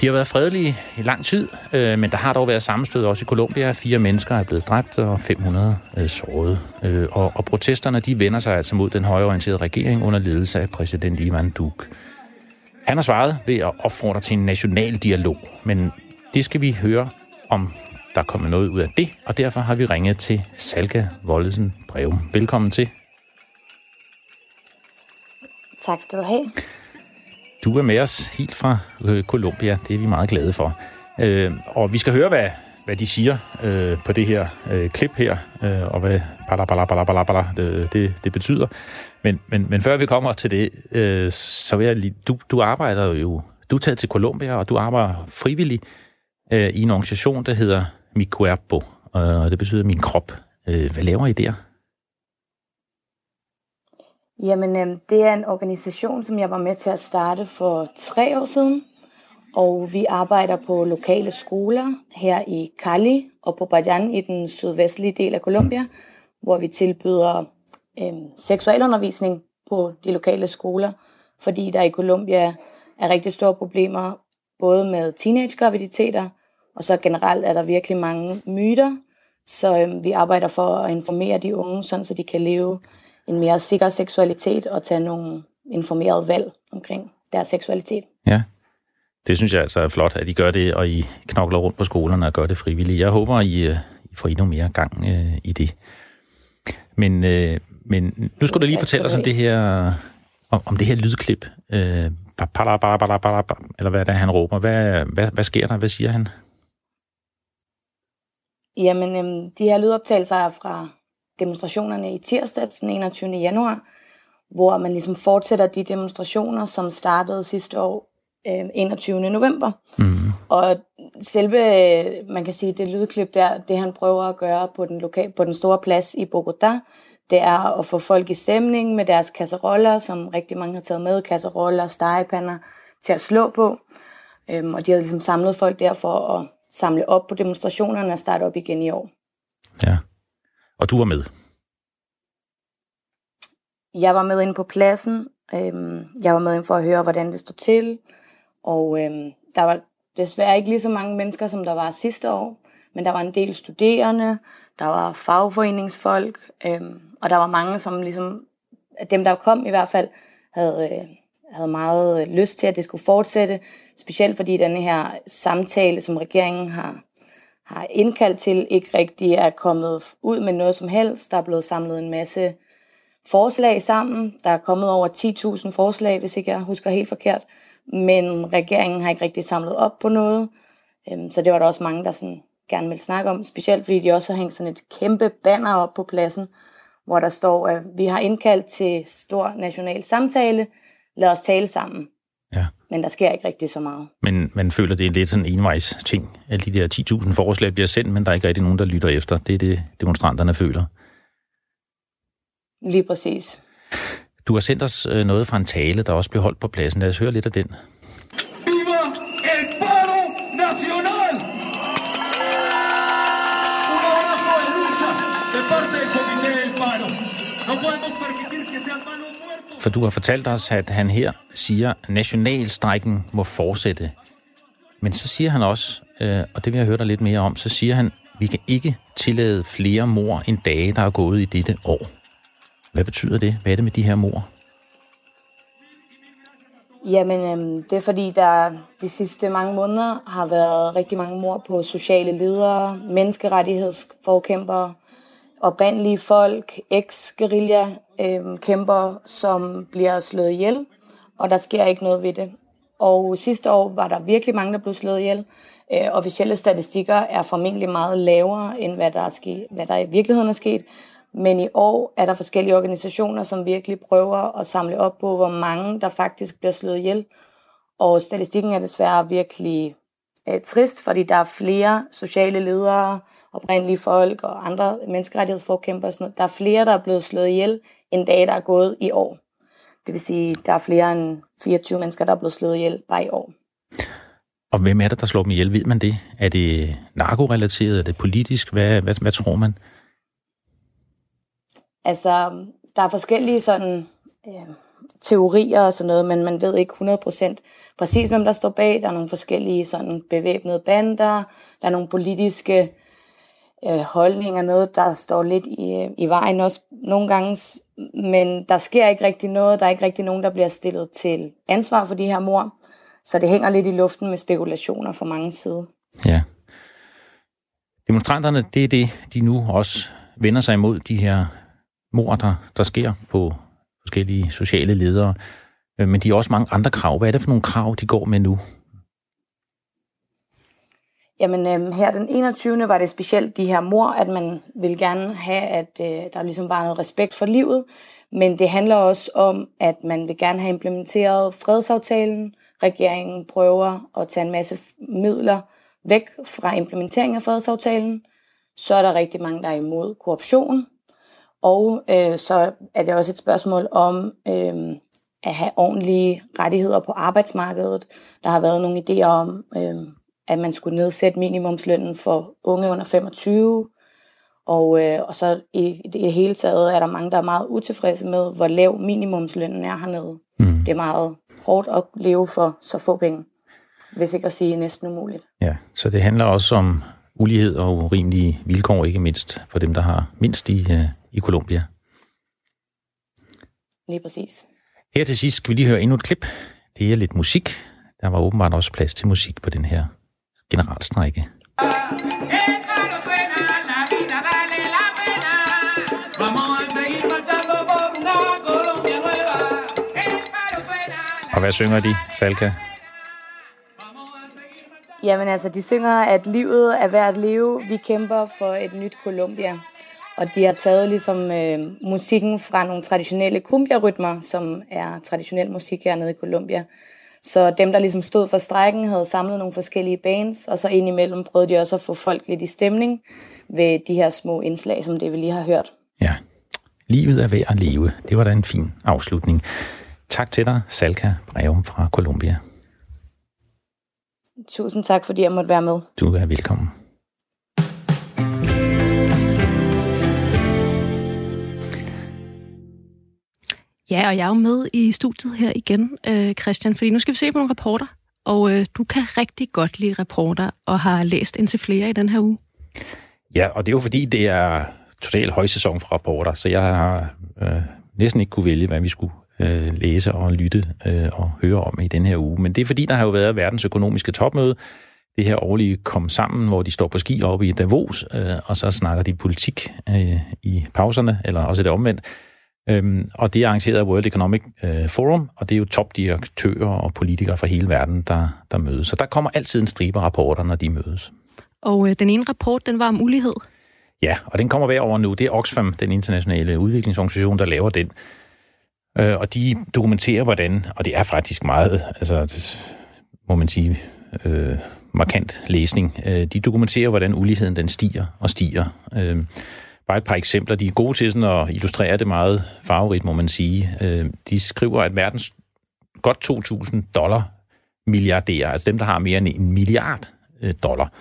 De har været fredelige i lang tid, øh, men der har dog været sammenstød også i Colombia. Fire mennesker er blevet dræbt og 500 øh, såret. Øh, og, og protesterne de vender sig altså mod den højorienterede regering under ledelse af præsident Ivan Duque. Han har svaret ved at opfordre til en national dialog, men det skal vi høre om der kommer noget ud af det, og derfor har vi ringet til Salga Voldesen Breum. Velkommen til.
Tak skal du have.
Du er med os helt fra øh, Colombia. Det er vi meget glade for. Øh, og vi skal høre, hvad, hvad de siger øh, på det her øh, klip her, øh, og hvad bala, bala, bala, bala, bala, det, det, det betyder. Men, men, men før vi kommer til det, øh, så vil jeg lige... Du, du arbejder jo... Du er taget til Colombia, og du arbejder frivilligt øh, i en organisation, der hedder Mi Cuerpo, øh, og det betyder min krop. Øh, hvad laver I der?
Jamen, øh, det er en organisation, som jeg var med til at starte for tre år siden. Og vi arbejder på lokale skoler her i Cali og på Bajan i den sydvestlige del af Colombia, hvor vi tilbyder øh, seksualundervisning på de lokale skoler, fordi der i Colombia er rigtig store problemer, både med teenage-graviditeter, og så generelt er der virkelig mange myter. Så øh, vi arbejder for at informere de unge, sådan så de kan leve en mere sikker seksualitet og tage nogle informerede valg omkring deres seksualitet.
Ja, det synes jeg altså er flot, at I gør det, og I knokler rundt på skolerne og gør det frivilligt. Jeg håber, I, øh, I får endnu mere gang øh, i det. Men, øh, men nu skulle du lige fortælle os om det her, om, om det her lydklip. Øh, eller hvad er det, han råber? Hvad, hvad, hvad sker der? Hvad siger han?
Jamen, øhm, de her lydoptagelser er fra demonstrationerne i tirsdag den 21. januar, hvor man ligesom fortsætter de demonstrationer, som startede sidste år øh, 21. november. Mm. Og selve, man kan sige, det lydklip der, det han prøver at gøre på den, lokal, på den store plads i Bogota, det er at få folk i stemning med deres kasseroller, som rigtig mange har taget med, kasseroller, stegepander, til at slå på. Øhm, og de har ligesom samlet folk der for at samle op på demonstrationerne og starte op igen i år.
Ja. Og du var med?
Jeg var med ind på pladsen. Øhm, jeg var med ind for at høre, hvordan det stod til. Og øhm, der var desværre ikke lige så mange mennesker, som der var sidste år. men der var en del studerende, der var fagforeningsfolk, øhm, og der var mange, som ligesom, dem der kom i hvert fald, havde, øh, havde meget øh, lyst til, at det skulle fortsætte, specielt fordi denne her samtale, som regeringen har, har indkaldt til, ikke rigtig er kommet ud med noget som helst. Der er blevet samlet en masse forslag sammen. Der er kommet over 10.000 forslag, hvis ikke jeg husker helt forkert. Men regeringen har ikke rigtig samlet op på noget. Øhm, så det var der også mange, der sådan gerne ville snakke om. Specielt fordi de også har hængt sådan et kæmpe banner op på pladsen, hvor der står, at vi har indkaldt til stor national samtale. Lad os tale sammen.
Ja.
Men der sker ikke rigtig så meget.
Men man føler, det er lidt sådan en envejs ting. Alle de der 10.000 forslag bliver sendt, men der er ikke rigtig nogen, der lytter efter. Det er det, demonstranterne føler.
Lige præcis.
Du har sendt os øh, noget fra en tale, der også blev holdt på pladsen. Lad os høre lidt af den. For du har fortalt os, at han her siger, at nationalstrækken må fortsætte. Men så siger han også, øh, og det vil jeg høre dig lidt mere om, så siger han, vi kan ikke tillade flere mor end dage, der er gået i dette år. Hvad betyder det? Hvad er det med de her mor?
Jamen, øhm, det er fordi, der de sidste mange måneder har været rigtig mange mor på sociale ledere, menneskerettighedsforkæmpere, oprindelige folk, eks-guerilla-kæmpere, øhm, kæmper, som bliver slået ihjel, og der sker ikke noget ved det. Og sidste år var der virkelig mange, der blev slået ihjel. Øh, officielle statistikker er formentlig meget lavere, end hvad der, er sket, hvad der i virkeligheden er sket. Men i år er der forskellige organisationer, som virkelig prøver at samle op på, hvor mange der faktisk bliver slået ihjel. Og statistikken er desværre virkelig øh, trist, fordi der er flere sociale ledere, oprindelige folk og andre menneskerettighedsforkæmpere. Sådan noget. Der er flere, der er blevet slået ihjel, end dage, der er gået i år. Det vil sige, der er flere end 24 mennesker, der er blevet slået ihjel bare i år.
Og hvem er det, der slår dem ihjel? Ved man det? Er det narkorelateret? Er det politisk? Hvad, hvad, hvad tror man?
Altså, der er forskellige sådan, øh, teorier og sådan noget, men man ved ikke 100% præcis, hvem der står bag. Der er nogle forskellige sådan, bevæbnede bander, der er nogle politiske øh, holdninger, noget, der står lidt i, øh, i vejen også nogle gange, men der sker ikke rigtig noget. Der er ikke rigtig nogen, der bliver stillet til ansvar for de her mor. Så det hænger lidt i luften med spekulationer fra mange sider.
Ja. Demonstranterne, det er det, de nu også vender sig imod, de her mor, der, der sker på forskellige sociale ledere. Øh, men de har også mange andre krav. Hvad er det for nogle krav, de går med nu?
Jamen øh, her den 21. var det specielt de her mor, at man vil gerne have, at øh, der ligesom var noget respekt for livet. Men det handler også om, at man vil gerne have implementeret fredsaftalen. Regeringen prøver at tage en masse midler væk fra implementeringen af fredsaftalen. Så er der rigtig mange, der er imod korruption. Og øh, så er det også et spørgsmål om øh, at have ordentlige rettigheder på arbejdsmarkedet. Der har været nogle idéer om, øh, at man skulle nedsætte minimumslønnen for unge under 25. Og, øh, og så i, i det hele taget er der mange, der er meget utilfredse med, hvor lav minimumslønnen er hernede. Mm. Det er meget hårdt at leve for så få penge, hvis ikke at sige næsten umuligt.
Ja, så det handler også om ulighed og urimelige vilkår, ikke mindst for dem, der har mindst i, øh, i Colombia.
Lige præcis.
Her til sidst skal vi lige høre endnu et klip. Det er lidt musik. Der var åbenbart også plads til musik på den her generalstrække. Og hvad synger de, Salka?
Jamen altså, de synger, at livet er værd at leve. Vi kæmper for et nyt Colombia. Og de har taget ligesom øh, musikken fra nogle traditionelle cumbia-rytmer, som er traditionel musik hernede i Colombia. Så dem, der ligesom stod for strækken, havde samlet nogle forskellige bands, og så indimellem prøvede de også at få folk lidt i stemning ved de her små indslag, som det vi lige har hørt.
Ja, livet er værd at leve. Det var da en fin afslutning. Tak til dig, Salka Breum fra Colombia.
Tusind tak, fordi jeg måtte være med.
Du er velkommen.
Ja, og jeg er jo med i studiet her igen, øh, Christian, fordi nu skal vi se på nogle rapporter, og øh, du kan rigtig godt lide rapporter og har læst indtil flere i den her uge.
Ja, og det er jo fordi, det er total højsæson for rapporter, så jeg har øh, næsten ikke kunne vælge, hvad vi skulle øh, læse og lytte øh, og høre om i den her uge. Men det er fordi, der har jo været verdens økonomiske topmøde, det her årlige kom sammen, hvor de står på ski oppe i Davos, øh, og så snakker de politik øh, i pauserne, eller også det omvendt. Øhm, og det er arrangeret af World Economic øh, Forum, og det er jo topdirektører og politikere fra hele verden, der, der mødes. Så der kommer altid en stribe rapporter, når de mødes.
Og øh, den ene rapport, den var om ulighed.
Ja, og den kommer hver over nu. Det er Oxfam, den internationale udviklingsorganisation, der laver den. Øh, og de dokumenterer, hvordan, og det er faktisk meget, altså, det, må man sige, øh, markant læsning. Øh, de dokumenterer, hvordan uligheden den stiger og stiger. Øh, bare et par eksempler. De er gode til sådan at illustrere det meget farverigt, må man sige. Øh, de skriver, at verdens godt 2.000 dollar milliardærer, altså dem, der har mere end en milliard øh, dollar,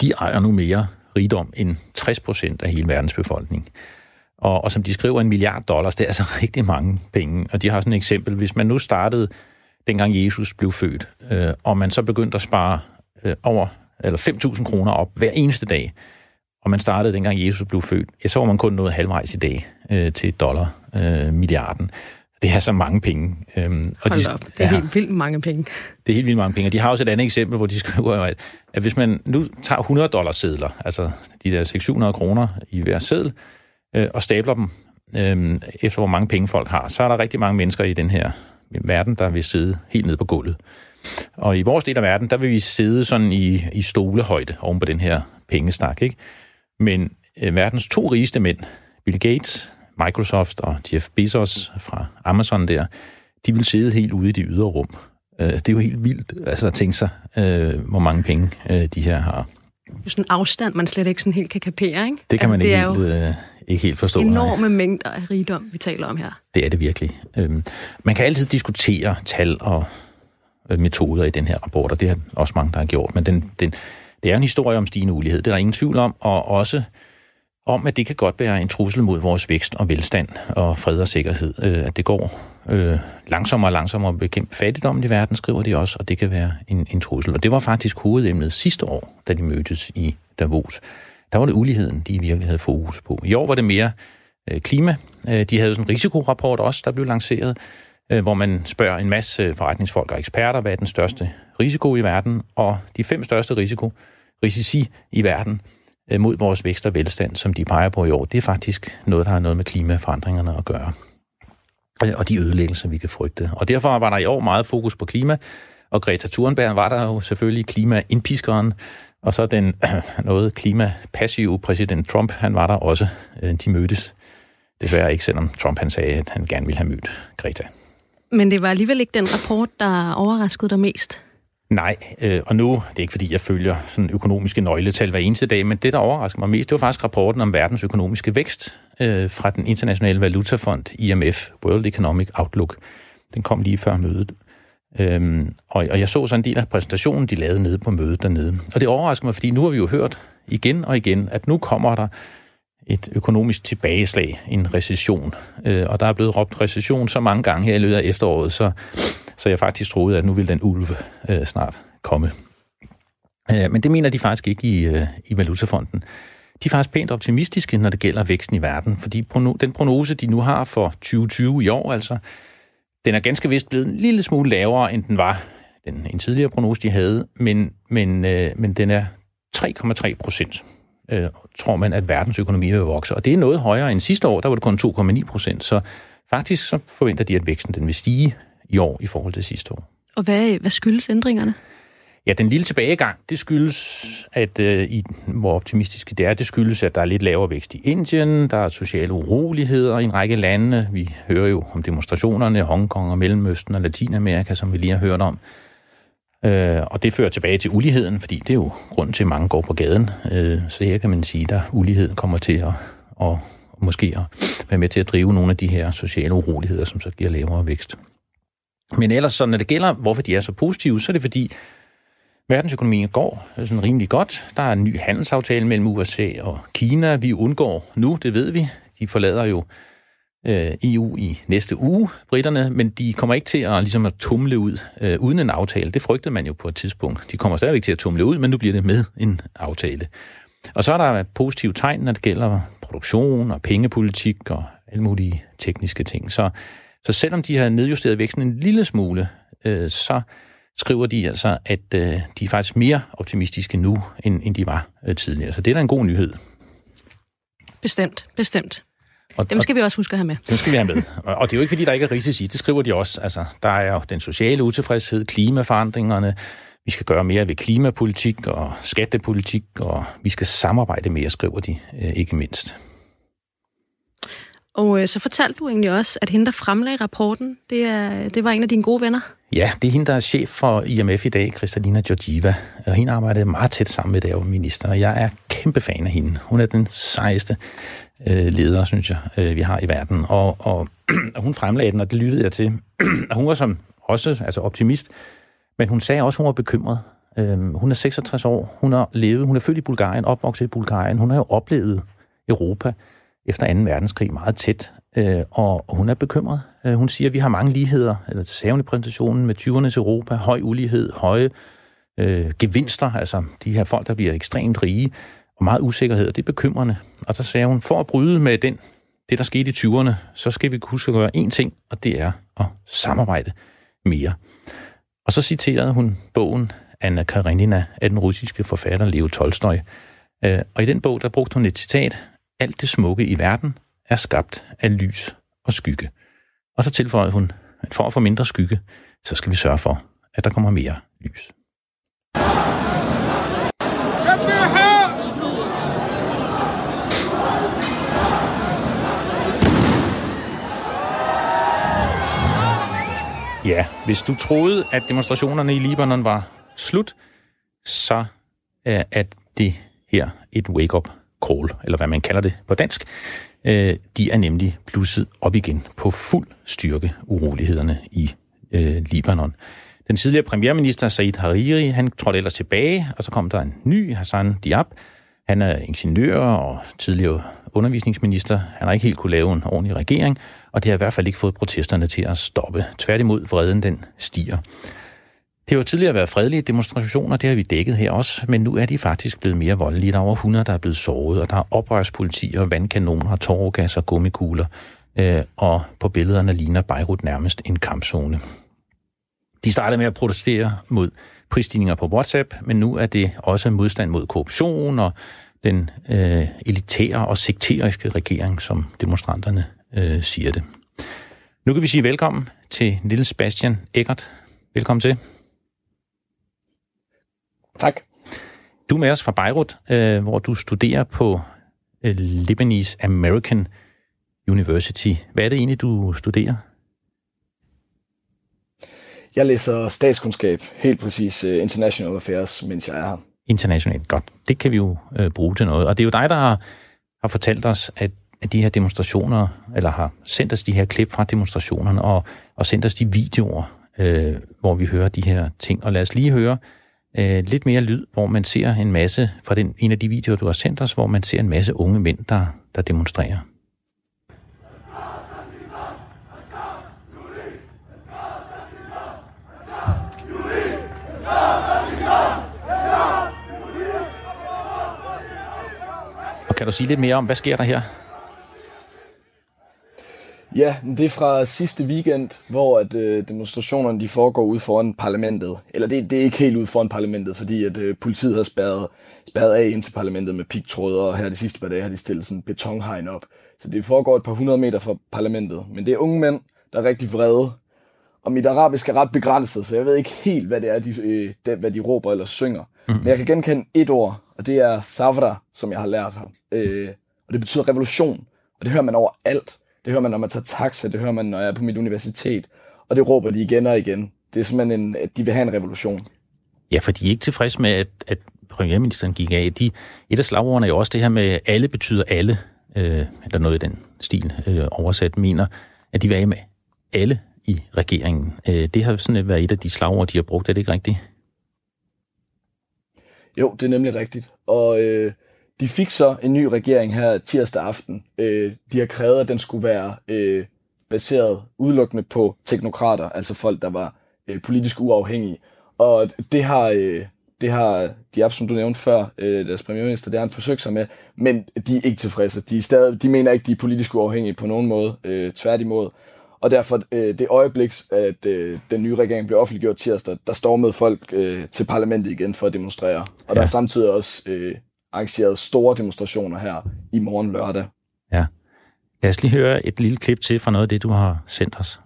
de ejer nu mere rigdom end 60 procent af hele verdens befolkning. Og, og som de skriver, en milliard dollars, det er altså [laughs] rigtig mange penge. Og de har sådan et eksempel. Hvis man nu startede dengang Jesus blev født, øh, og man så begyndte at spare øh, over eller 5.000 kroner op hver eneste dag, og man startede dengang Jesus blev født, ja, så var man kun nået halvvejs i dag øh, til dollar øh, milliarden. Det er så mange penge.
Øhm, og Hold de, op, det er ja, helt vildt mange penge.
Det er helt vildt mange penge. Og de har også et andet eksempel, hvor de [laughs] skriver, at, at hvis man nu tager 100 dollars sedler, altså de der 600 kroner i hver seddel, øh, og stabler dem øh, efter, hvor mange penge folk har, så er der rigtig mange mennesker i den her verden, der vil sidde helt nede på gulvet. Og i vores del af verden, der vil vi sidde sådan i, i stolehøjde oven på den her pengestak. Ikke? Men øh, verdens to rigeste mænd, Bill Gates, Microsoft og Jeff Bezos fra Amazon der, de vil sidde helt ude i det ydre rum. Øh, det er jo helt vildt altså, at tænke sig, øh, hvor mange penge øh, de her har.
Det er sådan en afstand, man slet ikke sådan helt kan kapere, ikke?
Det kan man altså, ikke, helt, øh, ikke helt forstå.
enorme nej. mængder af rigdom, vi taler om her.
Det er det virkelig. Øhm, man kan altid diskutere tal og øh, metoder i den her rapport, og det er også mange, der har gjort, men den, den, det er en historie om stigende ulighed, det er der ingen tvivl om, og også om, at det kan godt være en trussel mod vores vækst og velstand og fred og sikkerhed. Øh, at det går øh, langsommere og langsommere at bekæmpe fattigdommen i verden, skriver de også, og det kan være en, en trussel. Og det var faktisk hovedemnet sidste år, da de mødtes i Davos. Der var det uligheden, de i virkeligheden havde fokus på. I år var det mere øh, klima. Øh, de havde sådan en risikorapport også, der blev lanceret, Øh, hvor man spørger en masse forretningsfolk og eksperter, hvad er den største risiko i verden, og de fem største risiko, risici i verden, øh, mod vores vækst og velstand, som de peger på i år, det er faktisk noget, der har noget med klimaforandringerne at gøre. Øh, og de ødelæggelser, vi kan frygte. Og derfor var der i år meget fokus på klima, og Greta Thunberg var der jo selvfølgelig klimaindpiskeren, og så den [clears throat] noget klimapassive præsident Trump, han var der også. De mødtes desværre ikke, selvom Trump han sagde, at han gerne ville have mødt Greta.
Men det var alligevel ikke den rapport, der overraskede dig mest?
Nej, øh, og nu, det er ikke fordi, jeg følger sådan økonomiske nøgletal hver eneste dag, men det, der overrasker mig mest, det var faktisk rapporten om verdens økonomiske vækst øh, fra den internationale valutafond IMF, World Economic Outlook. Den kom lige før mødet. Øhm, og, og jeg så sådan en del af præsentationen, de lavede nede på mødet dernede. Og det overrasker mig, fordi nu har vi jo hørt igen og igen, at nu kommer der et økonomisk tilbageslag, en recession. Øh, og der er blevet råbt recession så mange gange her i løbet af efteråret, så så jeg faktisk troede, at nu ville den ulve øh, snart komme. Øh, men det mener de faktisk ikke i, øh, i Valutafonden. De er faktisk pænt optimistiske, når det gælder væksten i verden, fordi prono- den prognose, de nu har for 2020 i år, altså, den er ganske vist blevet en lille smule lavere, end den var den, en tidligere prognose, de havde, men, men, øh, men den er 3,3 procent, øh, tror man, at verdens økonomi vil vokse. Og det er noget højere end sidste år, der var det kun 2,9 procent. Så faktisk så forventer de, at væksten den vil stige i år i forhold til sidste år.
Og hvad, hvad skyldes ændringerne?
Ja, den lille tilbagegang, det skyldes, at øh, i, hvor optimistiske det er, det skyldes, at der er lidt lavere vækst i Indien, der er sociale uroligheder i en række lande. Vi hører jo om demonstrationerne i Hongkong og Mellemøsten og Latinamerika, som vi lige har hørt om. Øh, og det fører tilbage til uligheden, fordi det er jo grunden til, at mange går på gaden. Øh, så her kan man sige, at uligheden kommer til at, at, at måske at være med til at drive nogle af de her sociale uroligheder, som så giver lavere vækst. Men ellers, så når det gælder, hvorfor de er så positive, så er det fordi, verdensøkonomien går sådan rimelig godt. Der er en ny handelsaftale mellem USA og Kina. Vi undgår nu, det ved vi. De forlader jo øh, EU i næste uge, britterne, men de kommer ikke til at, ligesom at tumle ud øh, uden en aftale. Det frygtede man jo på et tidspunkt. De kommer stadigvæk til at tumle ud, men nu bliver det med en aftale. Og så er der positive tegn, når det gælder produktion og pengepolitik og alle mulige tekniske ting. Så, så selvom de har nedjusteret væksten en lille smule, øh, så skriver de altså, at øh, de er faktisk mere optimistiske nu, end, end de var øh, tidligere. Så det er da en god nyhed.
Bestemt, bestemt. Og, dem skal vi også huske at have med.
Dem skal vi have med. Og det er jo ikke, fordi der ikke er risici. Det skriver de også. Altså, der er jo den sociale utilfredshed, klimaforandringerne. Vi skal gøre mere ved klimapolitik og skattepolitik, og vi skal samarbejde mere, skriver de øh, ikke mindst.
Og øh, så fortalte du egentlig også, at hende, der fremlagde rapporten, det, er, det var en af dine gode venner.
Ja, det er hende, der er chef for IMF i dag, Kristalina Georgieva. Og hende arbejdede meget tæt sammen med det minister, og jeg er kæmpe fan af hende. Hun er den sejeste øh, ledere, synes jeg, øh, vi har i verden. Og, og, [clears throat] og hun fremlagde den, og det lyttede jeg til. [clears throat] og hun var som også altså optimist, men hun sagde også, at hun var bekymret. Øh, hun er 66 år, hun har levet, hun er født i Bulgarien, opvokset i Bulgarien. Hun har jo oplevet Europa efter 2. verdenskrig meget tæt, øh, og hun er bekymret. Øh, hun siger, at vi har mange ligheder, eller sagde hun i præsentationen, med 20'ernes Europa, høj ulighed, høje øh, gevinster, altså de her folk, der bliver ekstremt rige, og meget usikkerhed, og det er bekymrende. Og så sagde hun, for at bryde med den, det, der skete i 20'erne, så skal vi huske at gøre én ting, og det er at samarbejde mere. Og så citerede hun bogen Anna Karenina af den russiske forfatter Leo Tolstoy. Øh, og i den bog, der brugte hun et citat, alt det smukke i verden er skabt af lys og skygge. Og så tilføjede hun, at for at få mindre skygge, så skal vi sørge for, at der kommer mere lys. Ja, hvis du troede, at demonstrationerne i Libanon var slut, så øh, er det her et wake-up call, eller hvad man kalder det på dansk. Øh, de er nemlig plusset op igen på fuld styrke urolighederne i øh, Libanon. Den tidligere premierminister Said Hariri, han trådte ellers tilbage, og så kom der en ny, Hassan Diab. Han er ingeniør og tidligere undervisningsminister. Han har ikke helt kunne lave en ordentlig regering, og det har i hvert fald ikke fået protesterne til at stoppe. Tværtimod, vreden den stiger. Det har jo tidligere været fredelige demonstrationer, det har vi dækket her også, men nu er de faktisk blevet mere voldelige. Der er over 100, der er blevet såret, og der er oprørspoliti og vandkanoner, tårgas og gummikugler, øh, og på billederne ligner Beirut nærmest en kampzone. De startede med at protestere mod prisstigninger på WhatsApp, men nu er det også modstand mod korruption og den øh, elitære og sekteriske regering, som demonstranterne øh, siger det. Nu kan vi sige velkommen til Nils Bastian Eckert. Velkommen til.
Tak.
Du er med os fra Beirut, øh, hvor du studerer på øh, Lebanese American University. Hvad er det egentlig, du studerer?
Jeg læser statskundskab, helt præcis uh, International Affairs, mens jeg er her.
Internationalt, godt. Det kan vi jo øh, bruge til noget. Og det er jo dig, der har, har fortalt os, at, at de her demonstrationer, eller har sendt os de her klip fra demonstrationerne, og, og sendt os de videoer, øh, hvor vi hører de her ting. Og lad os lige høre øh, lidt mere lyd, hvor man ser en masse, fra den, en af de videoer, du har sendt os, hvor man ser en masse unge mænd, der, der demonstrerer. Kan du sige lidt mere om, hvad sker der her?
Ja, det er fra sidste weekend, hvor at, øh, demonstrationerne de foregår ude foran parlamentet. Eller det, det er ikke helt ude foran parlamentet, fordi at øh, politiet har spærret, spærret af ind til parlamentet med pigtråd, og her de sidste par dage har de stillet sådan en betonhegn op. Så det foregår et par hundrede meter fra parlamentet. Men det er unge mænd, der er rigtig vrede. Og mit arabisk er ret begrænset, så jeg ved ikke helt, hvad det er, de, øh, det, hvad de råber eller synger. Mm. Men jeg kan genkende et ord, og det er thavra, som jeg har lært her. Øh, og det betyder revolution, og det hører man over alt. Det hører man, når man tager taxa, det hører man, når jeg er på mit universitet. Og det råber de igen og igen. Det er simpelthen, en, at de vil have en revolution.
Ja, for de er ikke tilfredse med, at, at premierministeren gik af. De, et af slagordene er jo også det her med, alle betyder alle, øh, eller noget i den stil øh, oversat, mener, at de vil af med alle i regeringen. Øh, det har sådan været et af de slagord, de har brugt. Er det ikke rigtigt?
Jo, det er nemlig rigtigt. Og øh, de fik så en ny regering her tirsdag aften. Øh, de har krævet, at den skulle være øh, baseret udelukkende på teknokrater, altså folk, der var øh, politisk uafhængige. Og det har, øh, det har de som du nævnte før, øh, deres premierminister, det har han forsøgt sig med, men de er ikke tilfredse. De, er stadig, de mener ikke, de er politisk uafhængige på nogen måde, øh, tværtimod. Og derfor øh, det øjeblik, at øh, den nye regering blev offentliggjort tirsdag, der stormede folk øh, til parlamentet igen for at demonstrere. Og ja. der er samtidig også øh, arrangeret store demonstrationer her i morgen lørdag.
Ja. Lad os lige høre et lille klip til fra noget af det, du har sendt os.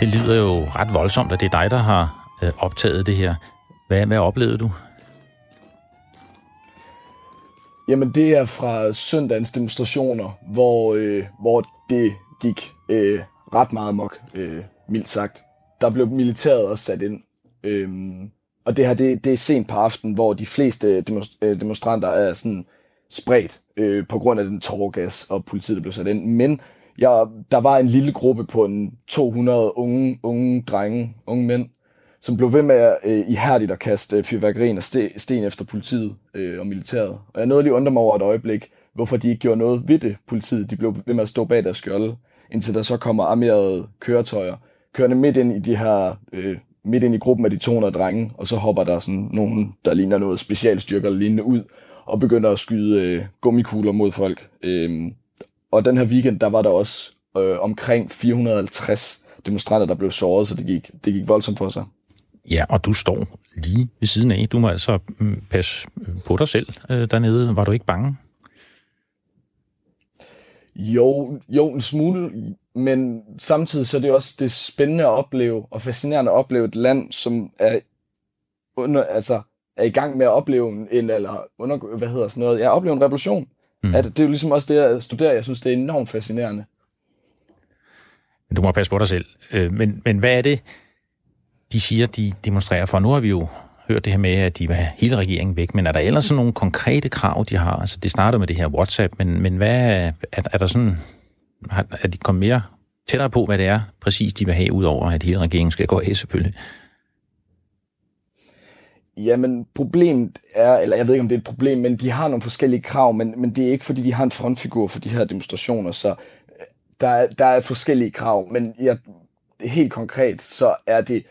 Det lyder jo ret voldsomt, at det er dig, der har øh, optaget det her. Hvad, hvad oplevede du?
Jamen, det er fra søndagens demonstrationer, hvor, øh, hvor det gik øh, ret meget mok, øh, mildt sagt. Der blev militæret også sat ind. Øhm, og det her, det, det er sent på aftenen, hvor de fleste øh, øh, demonstranter er sådan spredt øh, på grund af den tårgas og politiet, der blev sat ind. Men jeg, der var en lille gruppe på en 200 unge, unge drenge, unge mænd, som blev ved med øh, ihærdigt at kaste øh, fyrværkerien og sten efter politiet øh, og militæret. Og jeg nåede lige undre mig over et øjeblik, hvorfor de ikke gjorde noget ved det, politiet. De blev ved med at stå bag deres skjolde, indtil der så kommer armerede køretøjer, kørende midt ind i de her, øh, midt ind i gruppen af de 200 drenge, og så hopper der sådan nogen, der ligner noget specialstyrker eller lignende ud, og begynder at skyde øh, gummikugler mod folk. Øh, og den her weekend, der var der også øh, omkring 450 demonstranter, der blev såret, så det gik, det gik voldsomt for sig.
Ja, og du står lige ved siden af. Du må altså mm, passe på dig selv øh, dernede. Var du ikke bange?
Jo, jo, en smule, men samtidig så er det også det spændende at opleve, og fascinerende at opleve et land, som er, under, altså, er i gang med at opleve en, eller under, hvad hedder sådan noget, ja, opleve en revolution. Mm. At det er jo ligesom også det, jeg studerer. Jeg synes, det er enormt fascinerende.
Du må passe på dig selv. Øh, men, men hvad er det, de siger, de demonstrerer for? Nu har vi jo hørt det her med, at de vil have hele regeringen væk, men er der ellers sådan nogle konkrete krav, de har? Altså, det starter med det her WhatsApp, men, men hvad er, er der sådan... Er de kommet mere tættere på, hvad det er præcis, de vil have, udover at hele regeringen skal gå af, selvfølgelig?
Jamen, problemet er, eller jeg ved ikke, om det er et problem, men de har nogle forskellige krav, men, men det er ikke, fordi de har en frontfigur for de her demonstrationer, så øh, der er, der er forskellige krav, men jeg, helt konkret, så er det,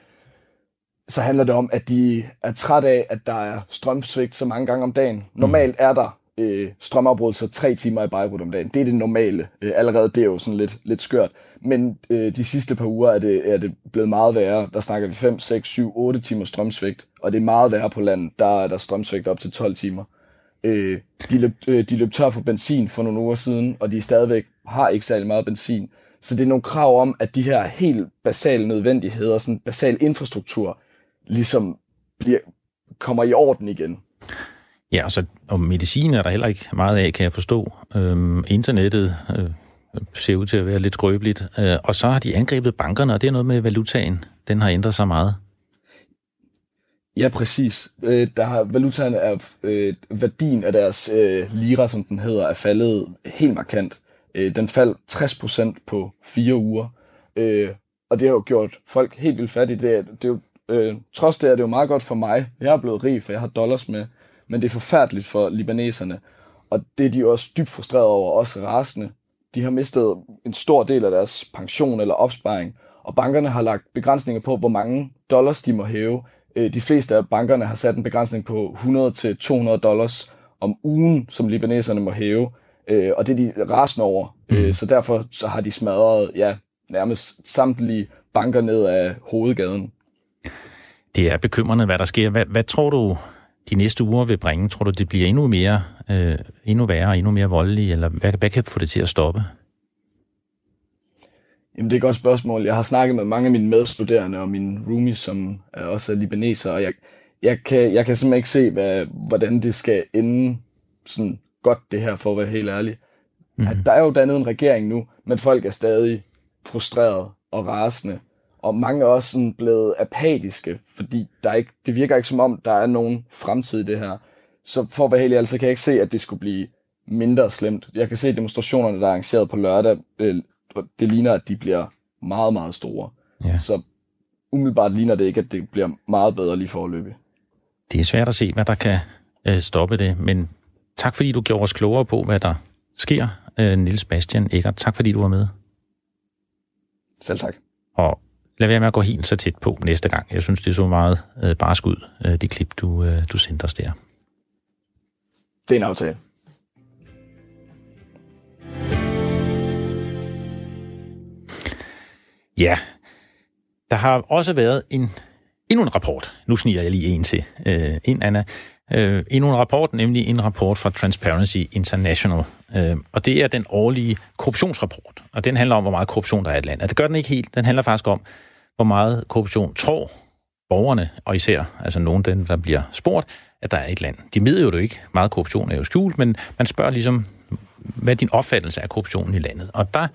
så handler det om, at de er træt af, at der er strømsvigt så mange gange om dagen. Normalt er der øh, strømafbrydelser tre timer i Beirut om dagen. Det er det normale. Øh, allerede det er jo sådan lidt, lidt skørt. Men øh, de sidste par uger er det, er det blevet meget værre. Der snakker vi 5, 6, 7, 8 timer strømsvigt. Og det er meget værre på landet. Der er der strømsvigt op til 12 timer. Øh, de, løb, øh, de løb tør for benzin for nogle uger siden, og de stadigvæk har ikke særlig meget benzin. Så det er nogle krav om, at de her helt basale nødvendigheder, sådan basal infrastruktur, ligesom bliver, kommer i orden igen.
Ja, og, så, og medicin er der heller ikke meget af, kan jeg forstå. Øhm, internettet øh, ser ud til at være lidt skrøbeligt. Øh, og så har de angrebet bankerne, og det er noget med valutaen. Den har ændret sig meget.
Ja, præcis. Øh, der har, valutaen er, øh, værdien af deres øh, lira, som den hedder, er faldet helt markant. Øh, den faldt 60% på fire uger. Øh, og det har jo gjort folk helt vildt fattige. Det er, det er jo, øh, trods det er det jo meget godt for mig. Jeg er blevet rig, for jeg har dollars med men det er forfærdeligt for libaneserne. Og det er de også dybt frustreret over, også rasende. De har mistet en stor del af deres pension eller opsparing, og bankerne har lagt begrænsninger på, hvor mange dollars de må hæve. Øh, de fleste af bankerne har sat en begrænsning på 100-200 dollars om ugen, som libaneserne må hæve, øh, og det er de rasende over. Øh, mm. Så derfor så har de smadret ja, nærmest samtlige banker ned af hovedgaden.
Det er bekymrende, hvad der sker. Hvad, hvad tror du, de næste uger vil bringe? Tror du, det bliver endnu mere, øh, endnu værre, endnu mere voldeligt, eller hvad, hvad kan få det til at stoppe?
Jamen, det er et godt spørgsmål. Jeg har snakket med mange af mine medstuderende og mine roomies, som er også er libaneser, og jeg, jeg, kan, jeg kan simpelthen ikke se, hvad, hvordan det skal ende sådan godt, det her, for at være helt ærlig. Mm-hmm. Der er jo dannet en regering nu, men folk er stadig frustreret og rasende og mange er også sådan blevet apatiske, fordi der ikke, det virker ikke som om, der er nogen fremtid i det her. Så for at være helt altså kan jeg ikke se, at det skulle blive mindre slemt. Jeg kan se demonstrationerne, der er arrangeret på lørdag, øh, det ligner, at de bliver meget, meget store. Ja. Så umiddelbart ligner det ikke, at det bliver meget bedre lige forløbig.
Det er svært at se, hvad der kan øh, stoppe det, men tak fordi du gjorde os klogere på, hvad der sker, øh, Nils Bastian Egger. Tak fordi du var med.
Selv tak.
Og lad være med at gå helt så tæt på næste gang. Jeg synes, det er så meget øh, barsk ud, øh, det klip, du, øh, du sendte os der.
Det er en aftale.
Ja, der har også været en endnu en rapport. Nu sniger jeg lige en til. Øh, en, Anna. Øh, endnu en rapport, nemlig en rapport fra Transparency International. Øh, og det er den årlige korruptionsrapport. Og den handler om, hvor meget korruption der er i et land. Og det gør den ikke helt. Den handler faktisk om, hvor meget korruption tror borgerne, og især altså nogen af dem, der bliver spurgt, at der er et land. De ved jo det ikke. Meget korruption er jo skjult, men man spørger ligesom, hvad er din opfattelse af korruptionen i landet? Og der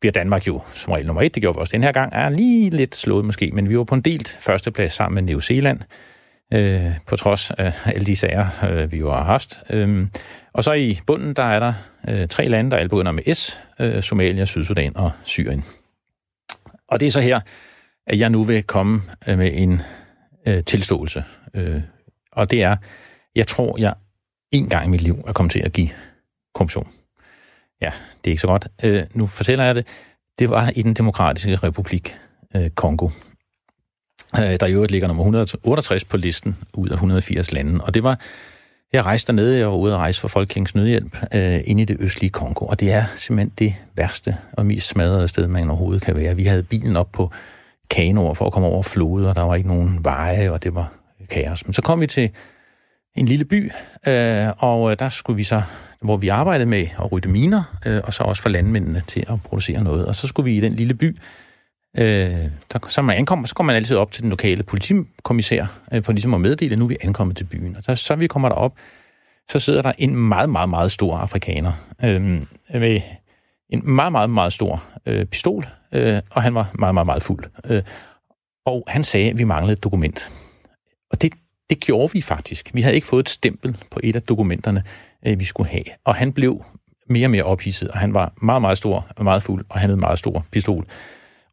bliver Danmark jo som regel nummer et. Det gjorde vi også den her gang. Er lige lidt slået måske, men vi var på en delt førsteplads sammen med New Zealand, øh, på trods af alle de sager, øh, vi jo har haft. Øh, og så i bunden, der er der øh, tre lande, der alle begynder med S, øh, Somalia, Sydsudan og Syrien. Og det er så her, at jeg nu vil komme øh, med en øh, tilståelse. Øh, og det er, jeg tror, jeg en gang i mit liv er kommet til at give korruption. Ja, det er ikke så godt. Øh, nu fortæller jeg det. Det var i den demokratiske republik øh, Kongo, øh, der i øvrigt ligger nummer 168 på listen ud af 180 lande. Og det var, jeg rejste dernede, jeg var ude at rejse for Folkekirkens Nødhjælp øh, ind i det østlige Kongo, og det er simpelthen det værste og mest smadrede sted, man overhovedet kan være. Vi havde bilen op på kanoer for at komme over floder, og der var ikke nogen veje, og det var kaos. Men så kom vi til en lille by, øh, og øh, der skulle vi så, hvor vi arbejdede med at rydde miner, øh, og så også for landmændene til at producere noget. Og så skulle vi i den lille by, øh, der, så man ankommer, så kom man altid op til den lokale politikommissær, øh, for ligesom at meddele, at nu er vi ankommet til byen. Og så, så vi kommer derop, så sidder der en meget, meget, meget stor afrikaner, øh, med en meget, meget, meget stor øh, pistol, øh, og han var meget, meget, meget fuld. Øh, og han sagde, at vi manglede et dokument. Og det, det gjorde vi faktisk. Vi havde ikke fået et stempel på et af dokumenterne, øh, vi skulle have. Og han blev mere og mere ophidset, og han var meget, meget stor og meget fuld, og han havde en meget stor pistol.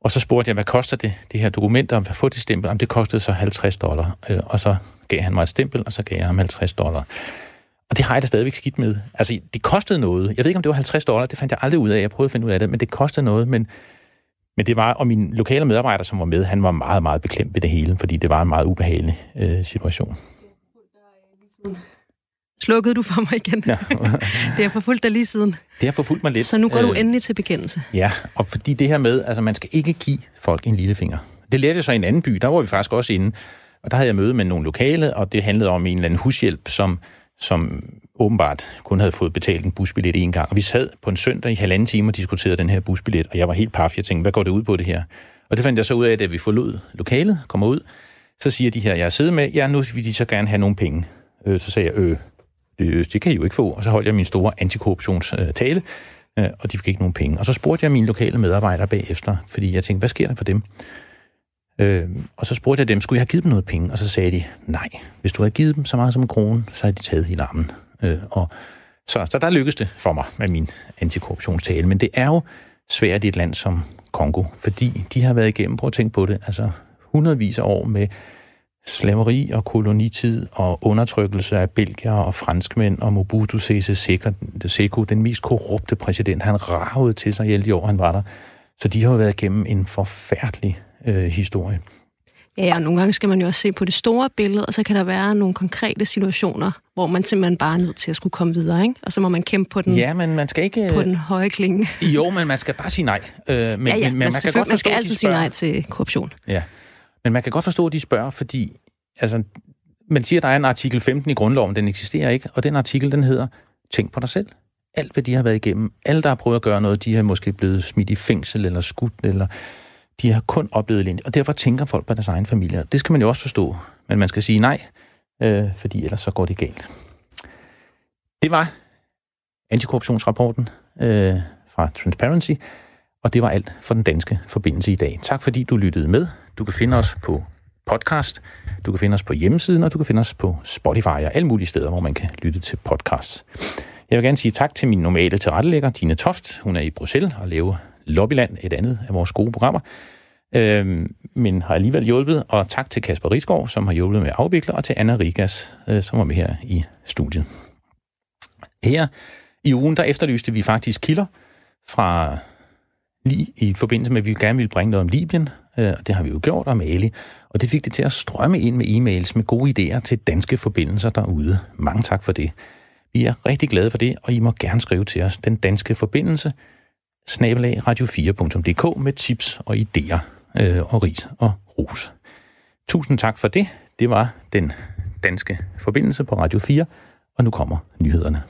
Og så spurgte jeg, hvad koster det, det her dokument, om at få det stempel? Om det kostede så 50 dollar. Øh, og så gav han mig et stempel, og så gav jeg ham 50 dollar. Og det har jeg da stadigvæk skidt med. Altså, det kostede noget. Jeg ved ikke, om det var 50 dollar, det fandt jeg aldrig ud af. Jeg prøvede at finde ud af det, men det kostede noget. Men, men det var, og min lokale medarbejder, som var med, han var meget, meget beklemt ved det hele, fordi det var en meget ubehagelig øh, situation.
Slukkede du for mig igen? Ja. [laughs] det har forfulgt dig lige siden.
Det har forfulgt mig lidt.
Så nu går du øh, endelig til bekendelse.
Ja, og fordi det her med, altså man skal ikke give folk en lille finger. Det lærte jeg så i en anden by, der var vi faktisk også inde, og der havde jeg møde med nogle lokale, og det handlede om en eller anden hushjælp, som, som åbenbart kun havde fået betalt en busbillet en gang. Og vi sad på en søndag i halvanden time og diskuterede den her busbillet, og jeg var helt paf. Jeg tænkte, hvad går det ud på det her? Og det fandt jeg så ud af, at vi forlod lokalet, kommer ud, så siger de her, jeg sidder med, ja, nu vil de så gerne have nogle penge. Øh, så sagde jeg, øh, det, øh, det kan I jo ikke få. Og så holdt jeg min store antikorruptionstale, øh, og de fik ikke nogen penge. Og så spurgte jeg mine lokale medarbejdere bagefter, fordi jeg tænkte, hvad sker der for dem? Øh, og så spurgte jeg dem, skulle jeg have givet dem noget penge? Og så sagde de, nej, hvis du havde givet dem så meget som en krone, så havde de taget hele armen. Øh, og så, så der lykkedes det for mig med min antikorruptionstale. Men det er jo svært i et land som Kongo, fordi de har været igennem, prøv at tænke på det, altså hundredvis af år med slaveri og kolonitid og undertrykkelse af belgier og franskmænd og Mobutu Sese Seko, den mest korrupte præsident. Han ravede til sig i alle de år, han var der. Så de har jo været igennem en forfærdelig øh, historie.
Ja, og nogle gange skal man jo også se på det store billede, og så kan der være nogle konkrete situationer, hvor man simpelthen bare er nødt til at skulle komme videre, ikke? Og så må man kæmpe på den,
ja, men man skal ikke,
på den høje klinge.
Jo, men man skal bare sige nej. Øh, men,
ja, ja,
men, men man,
skal godt forstå, man skal altid sige nej til korruption.
Ja, men man kan godt forstå, at de spørger, fordi altså, man siger, at der er en artikel 15 i grundloven, den eksisterer ikke, og den artikel, den hedder, tænk på dig selv. Alt, hvad de har været igennem, alle, der har prøvet at gøre noget, de har måske blevet smidt i fængsel eller skudt, eller de har kun oplevet elendigt, og derfor tænker folk på deres egen familie. Det skal man jo også forstå, men man skal sige nej, øh, fordi ellers så går det galt. Det var antikorruptionsrapporten øh, fra Transparency, og det var alt for den danske forbindelse i dag. Tak fordi du lyttede med. Du kan finde os på podcast, du kan finde os på hjemmesiden, og du kan finde os på Spotify og alle mulige steder, hvor man kan lytte til podcasts. Jeg vil gerne sige tak til min normale tilrettelægger, Tine Toft. Hun er i Bruxelles og laver Lobbyland, et andet af vores gode programmer. øh, men har alligevel hjulpet. Og tak til Kasper Risgaard, som har hjulpet med at afvikle, og til Anna Rigas, øh, som var med her i studiet. Her i ugen, der efterlyste vi faktisk kilder fra lige i forbindelse med, at vi gerne ville bringe noget om Libyen, øh, og det har vi jo gjort, om Ali, og det fik det til at strømme ind med e-mails med gode idéer til danske forbindelser derude. Mange tak for det. Vi er rigtig glade for det, og I må gerne skrive til os, den danske forbindelse, snabelag radio4.dk med tips og idéer øh, og ris og ros. Tusind tak for det. Det var den danske forbindelse på Radio 4, og nu kommer nyhederne.